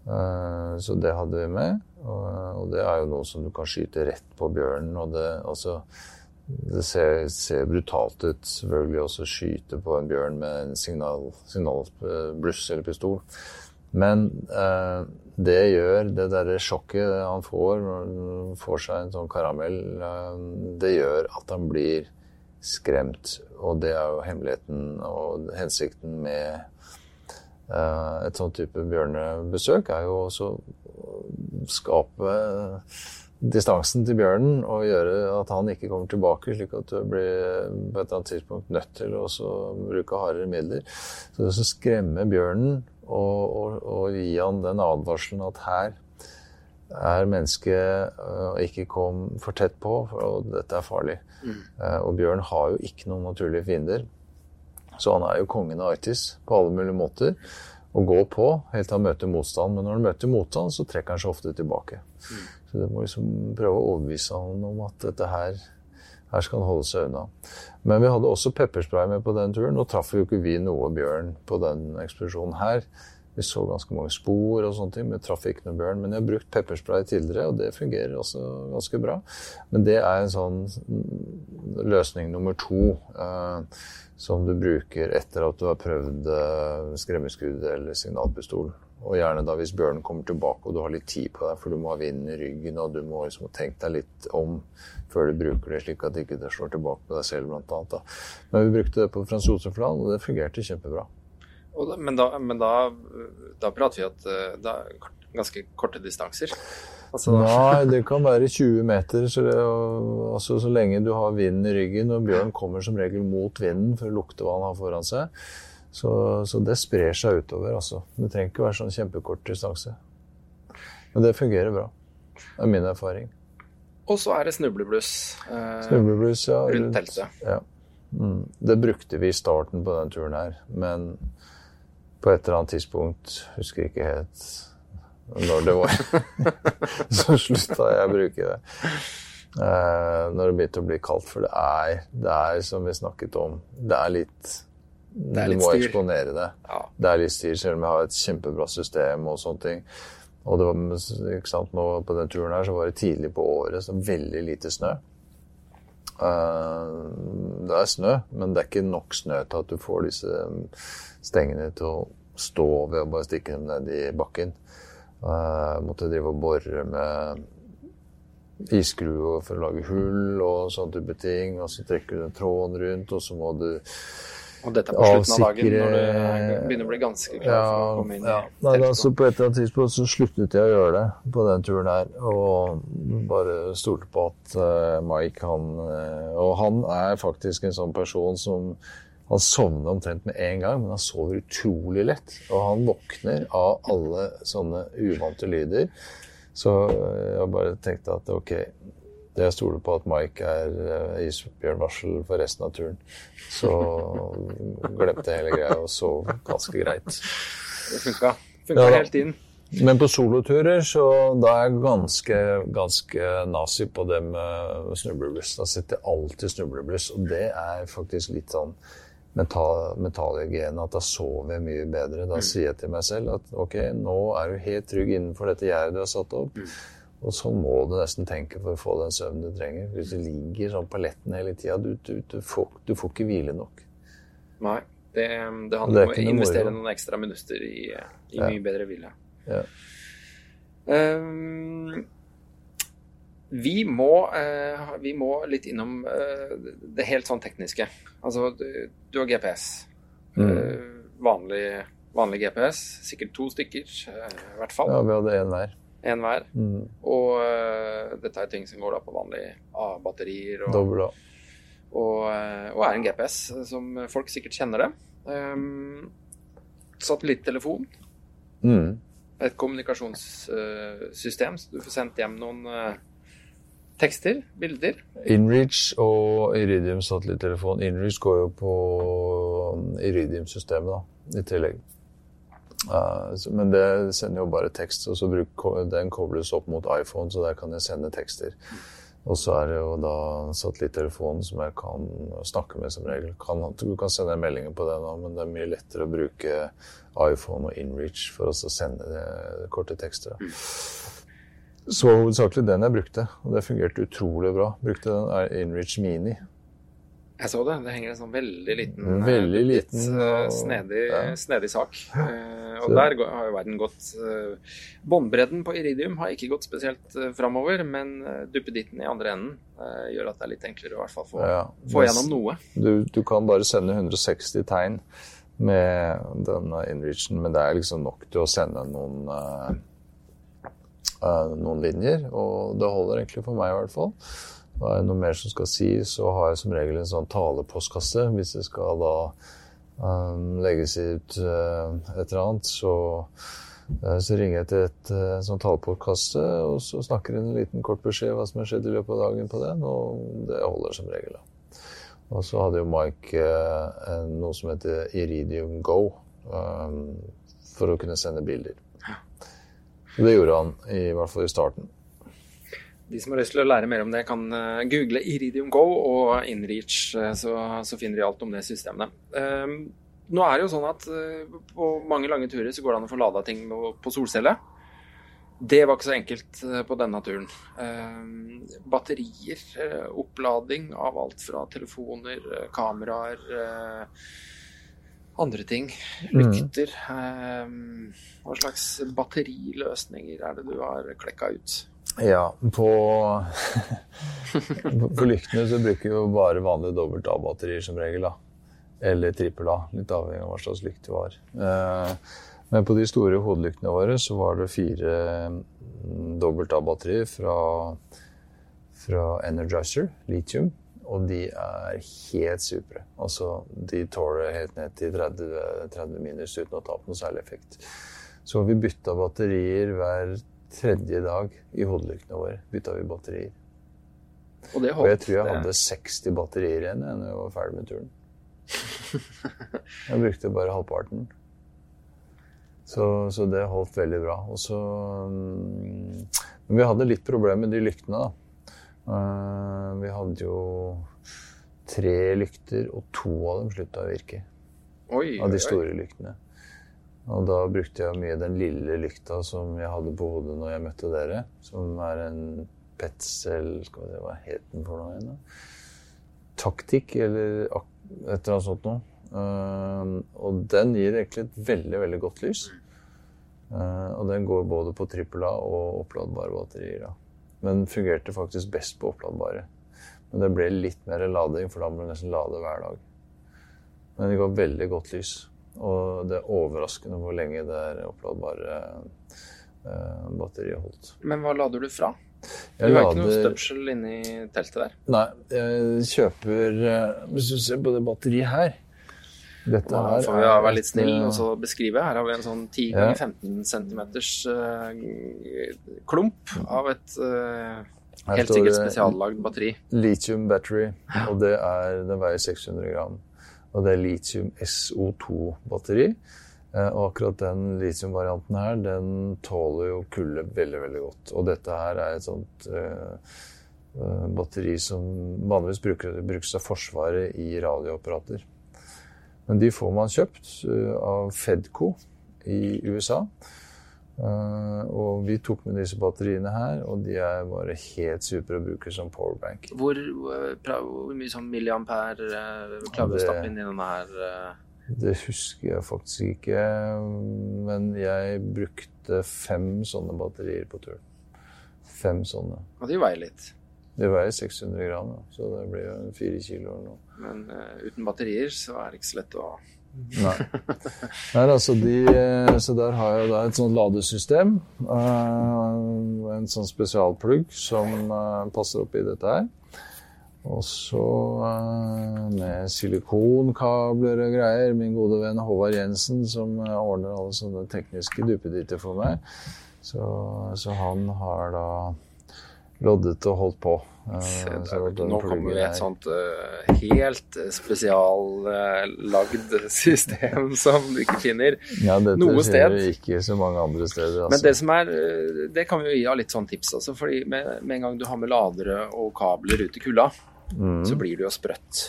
B: Eh, så det hadde vi med. Og det er jo noe som du kan skyte rett på bjørnen. og det, altså det ser, ser, brutalt ut selvfølgelig også å skyte på en bjørn med en signal, signalbluss eller pistol. Men eh, det gjør det derre sjokket han får når han får seg en sånn karamell, eh, det gjør at han blir skremt. Og det er jo hemmeligheten og hensikten med eh, et sånn type bjørnebesøk, er jo også å skape distansen til bjørnen og gjøre at han ikke kommer tilbake, slik at du blir på et eller annet tidspunkt nødt til å bruke hardere midler. Så det å skremme bjørnen og, og, og, gi han den advarselen at her er mennesket og øh, ikke kom for tett på, og dette er farlig. Mm. Uh, og bjørn har jo ikke noen naturlige fiender. Så han er jo kongen av Arktis på alle mulige måter. Å gå på helt til han møter motstand. Men når han møter motstand, så trekker han seg ofte tilbake. Mm. Så du må liksom prøve å overbevise han om at dette her, her skal han holde seg unna. Men vi hadde også pepperspray med på den turen. Nå traff jo ikke vi noe bjørn på den ekspedisjonen her. Vi så ganske mange spor og sånne ting, med bjørn. Men jeg har brukt pepperspray tidligere, og det fungerer også ganske bra. Men det er en sånn løsning nummer to eh, som du bruker etter at du har prøvd eh, skremmeskudd eller signalpistol. Og gjerne da hvis bjørnen kommer tilbake og du har litt tid på deg, for du må ha vinden i ryggen og du må liksom tenke deg litt om før du bruker det, slik at det ikke slår tilbake på deg selv, annet. Men vi brukte det på Frans Josefland, og det fungerte kjempebra.
A: Da, men, da, men da, da, prater vi at da, det er ganske korte distanser?
B: Altså, Nei, det kan være 20 meter. Så, det, altså, så lenge du har vinden i ryggen, og bjørn kommer som regel mot vinden for å lukte hva han har foran seg, så, så det sprer seg utover. Altså. Det trenger ikke være sånn kjempekort distanse. Men det fungerer bra. Det er min erfaring.
A: Og så er det snublebluss,
B: eh, snublebluss ja,
A: rundt teltet.
B: Ja. Mm. Det brukte vi i starten på denne turen her, men på et eller annet tidspunkt, husker ikke helt når det var, så slutta jeg å bruke det. Eh, når det begynte å bli kaldt. For det er, det er, som vi snakket om, det er litt det er Du må styr. eksponere det. Ja. Det er litt styr, selv om jeg har et kjempebra system og sånne ting. Og det var, ikke sant, nå på den turen her så var det tidlig på året, så veldig lite snø. Uh, det er snø, men det er ikke nok snø til at du får disse stengene til å stå ved å bare stikke dem ned i bakken. Jeg måtte drive og bore med isskruer for å lage hull og sånne type ting. Og så trekker du den tråden rundt, og så må du
A: og dette er på slutten av dagen, når du begynner å bli ganske klar for å komme inn ja. i
B: Nei, altså, På et eller annet tidspunkt så sluttet jeg å gjøre det på den turen her. Og bare stolte på at uh, Mike, han uh, Og han er faktisk en sånn person som han sovner omtrent med en gang, men han sover utrolig lett. Og han våkner av alle sånne uvante lyder. Så jeg bare tenkte at ok, jeg stoler på at Mike er uh, isbjørnvarsel for resten av turen. Så glemte jeg hele greia og sov ganske greit.
A: Det funka. Funka ja, helt inn.
B: Men på soloturer så da er jeg ganske, ganske nazi på det med snublebluss. Da setter jeg alltid snublebluss, og det er faktisk litt sånn mental, mentalhygiene at da sover jeg mye bedre. Da mm. sier jeg til meg selv at ok, nå er du helt trygg innenfor dette gjerdet du har satt opp. Mm. Og sånn må du nesten tenke for å få den søvnen du trenger. Hvis du ligger sånn på letten hele tida, du, du, du, du, får ikke hvile nok.
A: Nei. Det, det handler om å investere noen ekstra minutter i, i ja. mye bedre hvile. Ja. Um, vi, må, uh, vi må litt innom uh, det helt sånn tekniske. Altså, du, du har GPS. Mm. Uh, vanlig, vanlig, GPS. Sikkert to stykker, i hvert fall.
B: Ja, vi hadde én hver
A: én hver. Mm. Og uh, dette er ting som går da på vanlige A-batterier. Og, Og, uh, og, er en GPS, som folk sikkert kjenner det. Um, satellittelefon. Mm. Et kommunikasjonssystem, så du får sendt hjem noen uh, tekster, bilder.
B: Inreach og Iridium satellittelefon. Inreach går jo på Iridium-systemet, da, i tillegg. Men det sender jo bare tekst, og så bruk, den kobles opp mot iPhone, så der kan jeg sende tekster. Og så er det jo da satellittelefonen som jeg kan snakke med som regel. Kan, du kan sende meldinger på den nå, men det er mye lettere å bruke iPhone og InReach for å sende det, korte tekster. Så hovedsakelig den jeg brukte, og det fungerte utrolig bra. Brukte den InReach Mini.
A: Jeg så det. Det henger en sånn veldig liten,
B: eh, veldig liten
A: litt, og, snedig, ja. snedig, sak. Uh, og der har jo verden gått uh, Båndbredden på Iridium har ikke gått spesielt uh, framover, men uh, duppeditten i andre enden gjør at det er litt enklere å i hvert fall få, ja, få gjennom noe.
B: Du, du, kan bare sende 160 tegn med denne inreachen, men det er liksom nok til å sende noen noen linjer, og det holder egentlig for meg i hvert fall. Er det noe mer som skal sies, så har jeg som regel en sånn talepostkasse. Hvis det skal da um, legges ut uh, et eller annet, så, uh, så ringer jeg til et uh, sånn talepostkasse, og så snakker jeg en liten kort beskjed hva som har skjedd i løpet av dagen på den, og det holder som regel. da. Og så hadde jo Mike uh, noe som heter Iridium Go, um, for å kunne sende bilder. Det gjorde han, i hvert fall i starten.
A: De som har lyst til å lære mer om det, kan eh, google Iridium Go og Inreach, eh, så, så finner de alt om det systemet. Um, nå er det jo sånn at uh, på mange lange turer så går det an å få lada ting på, solcelle. Det var ikke så enkelt uh, på denne turen. Uh, batterier, opplading av alt fra telefoner, kameraer, andre ting. Mm. Lykter. Mm. hva slags batteriløsninger er det du har klekka ut?
B: Ja, på, på lyktene så bruker vi jo bare vanlige dobbelt A-batterier som regel. da. Eller trippel A, litt avhengig av hva slags lykt det var. Eh, men på de store hodelyktene våre så var det fire mm, dobbelt A-batterier fra, fra Energizer, litium. Og de er helt supre. Altså, de tåler helt ned til 30, 30 minus uten å ta på noe særlig effekt. Så vi bytta batterier hver tredje dag i hodelyktene våre. bytta vi batterier.
A: Og, det
B: og jeg tror jeg hadde 60 batterier igjen da jeg var ferdig med turen. Jeg brukte bare halvparten. Så, så det holdt veldig bra. Og så, mm, men vi hadde litt problemer med de lyktene, da. Eh, vi hadde jo tre lykter, og to av dem slutta å virke.
A: Oi,
B: av de store oi. lyktene. Og da brukte jeg mye den lille lykta som jeg hadde på hodet når jeg møtte dere. Som er en petsel, Skal vi se, hva het den for noe igjen? Taktikk, eller et eller annet sånt noe. Uh, og den gir egentlig et veldig, veldig godt lys. Uh, og den går både på trippel A og oppladbare batterier. da. Men fungerte faktisk best på oppladbare. Men det ble litt mer lading, for da må du nesten lade hver dag. Men det går veldig godt lys. Og det er overraskende hvor lenge det er oppladbare eh, batterier holdt.
A: Men hva lader du fra? Du har ikke noe støpsel inni teltet der?
B: Nei, jeg kjøper eh, Hvis du ser på det batteriet her
A: dette her får vi være litt snill og så beskrive. Her har vi en sånn 10 ganger 15 cm klump av et uh, helt sikkert spesiallagd batteri.
B: Lithium battery, og det, er, det veier 600 gram. Og det er lithium SO2-batteri. Uh, og akkurat den litium-varianten her, den tåler jo kulde veldig, veldig godt. Og dette her er et sånt uh, batteri som vanligvis brukes av Forsvaret i radioapparater. Men de får man kjøpt eh, av Fedco i USA. Uh, og vi tok med disse batteriene her, og de er bare helt supre å bruke som powerbank.
A: Hvor, hvor mye sånn milliampere uh, klarer du å stappe inn i denne her? Uh...
B: Det husker jeg faktisk ikke, men jeg brukte fem sånne batterier på turen. Fem sånne.
A: Og de veier litt?
B: Det veier 600 gram, så det blir jo fire kilo eller noe.
A: Men uten batterier så er det ikke så lett å
B: Nei. Nei altså de, eh, så der har jeg et sånt ladesystem. Og en sånn spesialplugg som uh, passer opp i dette her. Og så med silikonkabler og greier. Min gode venn Håvard Jensen som ordner alle sånne tekniske duppeditter for meg. Så, så han har da loddet og holdt på.
A: Se, nå kommer vi et sånt uh, helt spesiallagd uh, system som du ikke finner
B: ja, noe sted. Dette skjer ikke så mange andre steder.
A: Altså. Men det som er, det kan vi jo gi av litt sånn tips. Altså, fordi med, med, en gang du har med ladere og kabler ut i kulda, mm. så blir det jo sprøtt.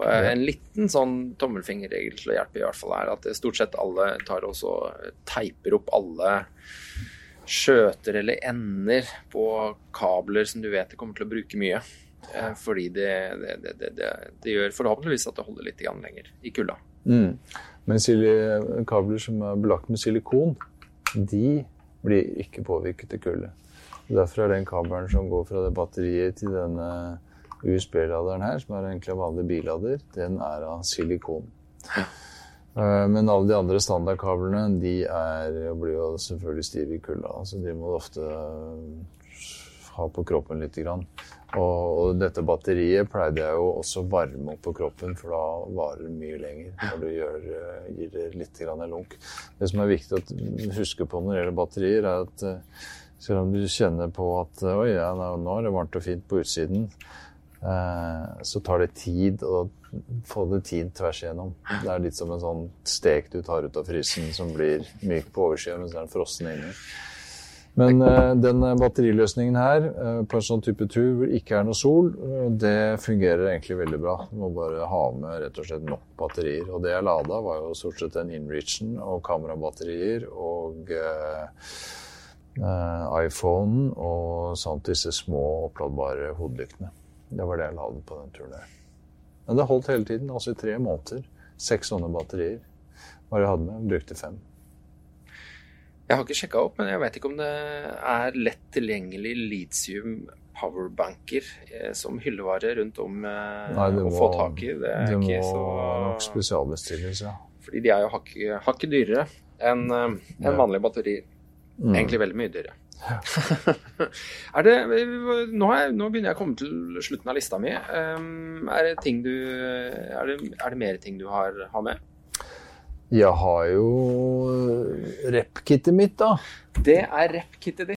A: Og en liten sånn tommelfingerregel til å hjelpe i hvert fall er at stort sett alle tar og teiper opp alle skjøter eller ender på kabler som du vet de kommer til å bruke mye. Eh, fordi det, det, det, det, gjør forhåpentligvis at det holder litt lenger i kulda.
B: Mm. Men kabler som er belagt med silikon, de blir ikke påvirket til kulde. Derfor er den kabelen som går fra det batteriet til denne USB-laderen her, som er egentlig en vanlig billader, den er av silikon. Eh, men alle de andre standardkablene de er, blir jo selvfølgelig stive i kulda. Så de må du ofte eh, ha på kroppen litt. Og, dette batteriet pleide jeg jo også varme opp på kroppen, for da varer det mye lenger når du gjør, eh, gir det litt grann lunk. Det som er viktig å huske på når det gjelder batterier, er at selv om du kjenner på at oi, ja, nå er det varmt og fint på utsiden, så tar det tid å få det tid tvers igjennom. Det er litt som en sånn stek du tar ut av frysen som blir myk på oversida, mens den er frossen inni. Men uh, den batteriløsningen her, på en sånn type tur hvor det ikke er noe sol, det fungerer egentlig veldig bra. Du må bare ha med rett og slett nok batterier. Og det jeg lada, var jo stort sett en Inreachen og kamerabatterier og iPhonen og samt disse små oppladbare hodelyktene. Det var det jeg lagde på den turen der. Men det holdt hele tiden, altså i tre måneder. Seks sånne batterier var jeg hadde med. Brukte fem.
A: Jeg har ikke sjekka opp, men jeg vet ikke om det er lett tilgjengelig powerbanker eh, som hyllevare rundt om eh,
B: Nei,
A: å
B: må,
A: få tak i. Det er
B: det
A: ikke så
B: nok spesialbestilles, ja.
A: Fordi de er jo hakket hakket dyrere enn
B: en
A: vanlige batterier.
B: Mm.
A: Egentlig veldig mye dyrere. er det, nå, er, nå begynner jeg å komme til slutten av lista mi. Um, er, det ting du, er, det, er det mer ting du har, har med?
B: Jeg har jo rep-kittet mitt, da.
A: Det er rep-kittet ditt.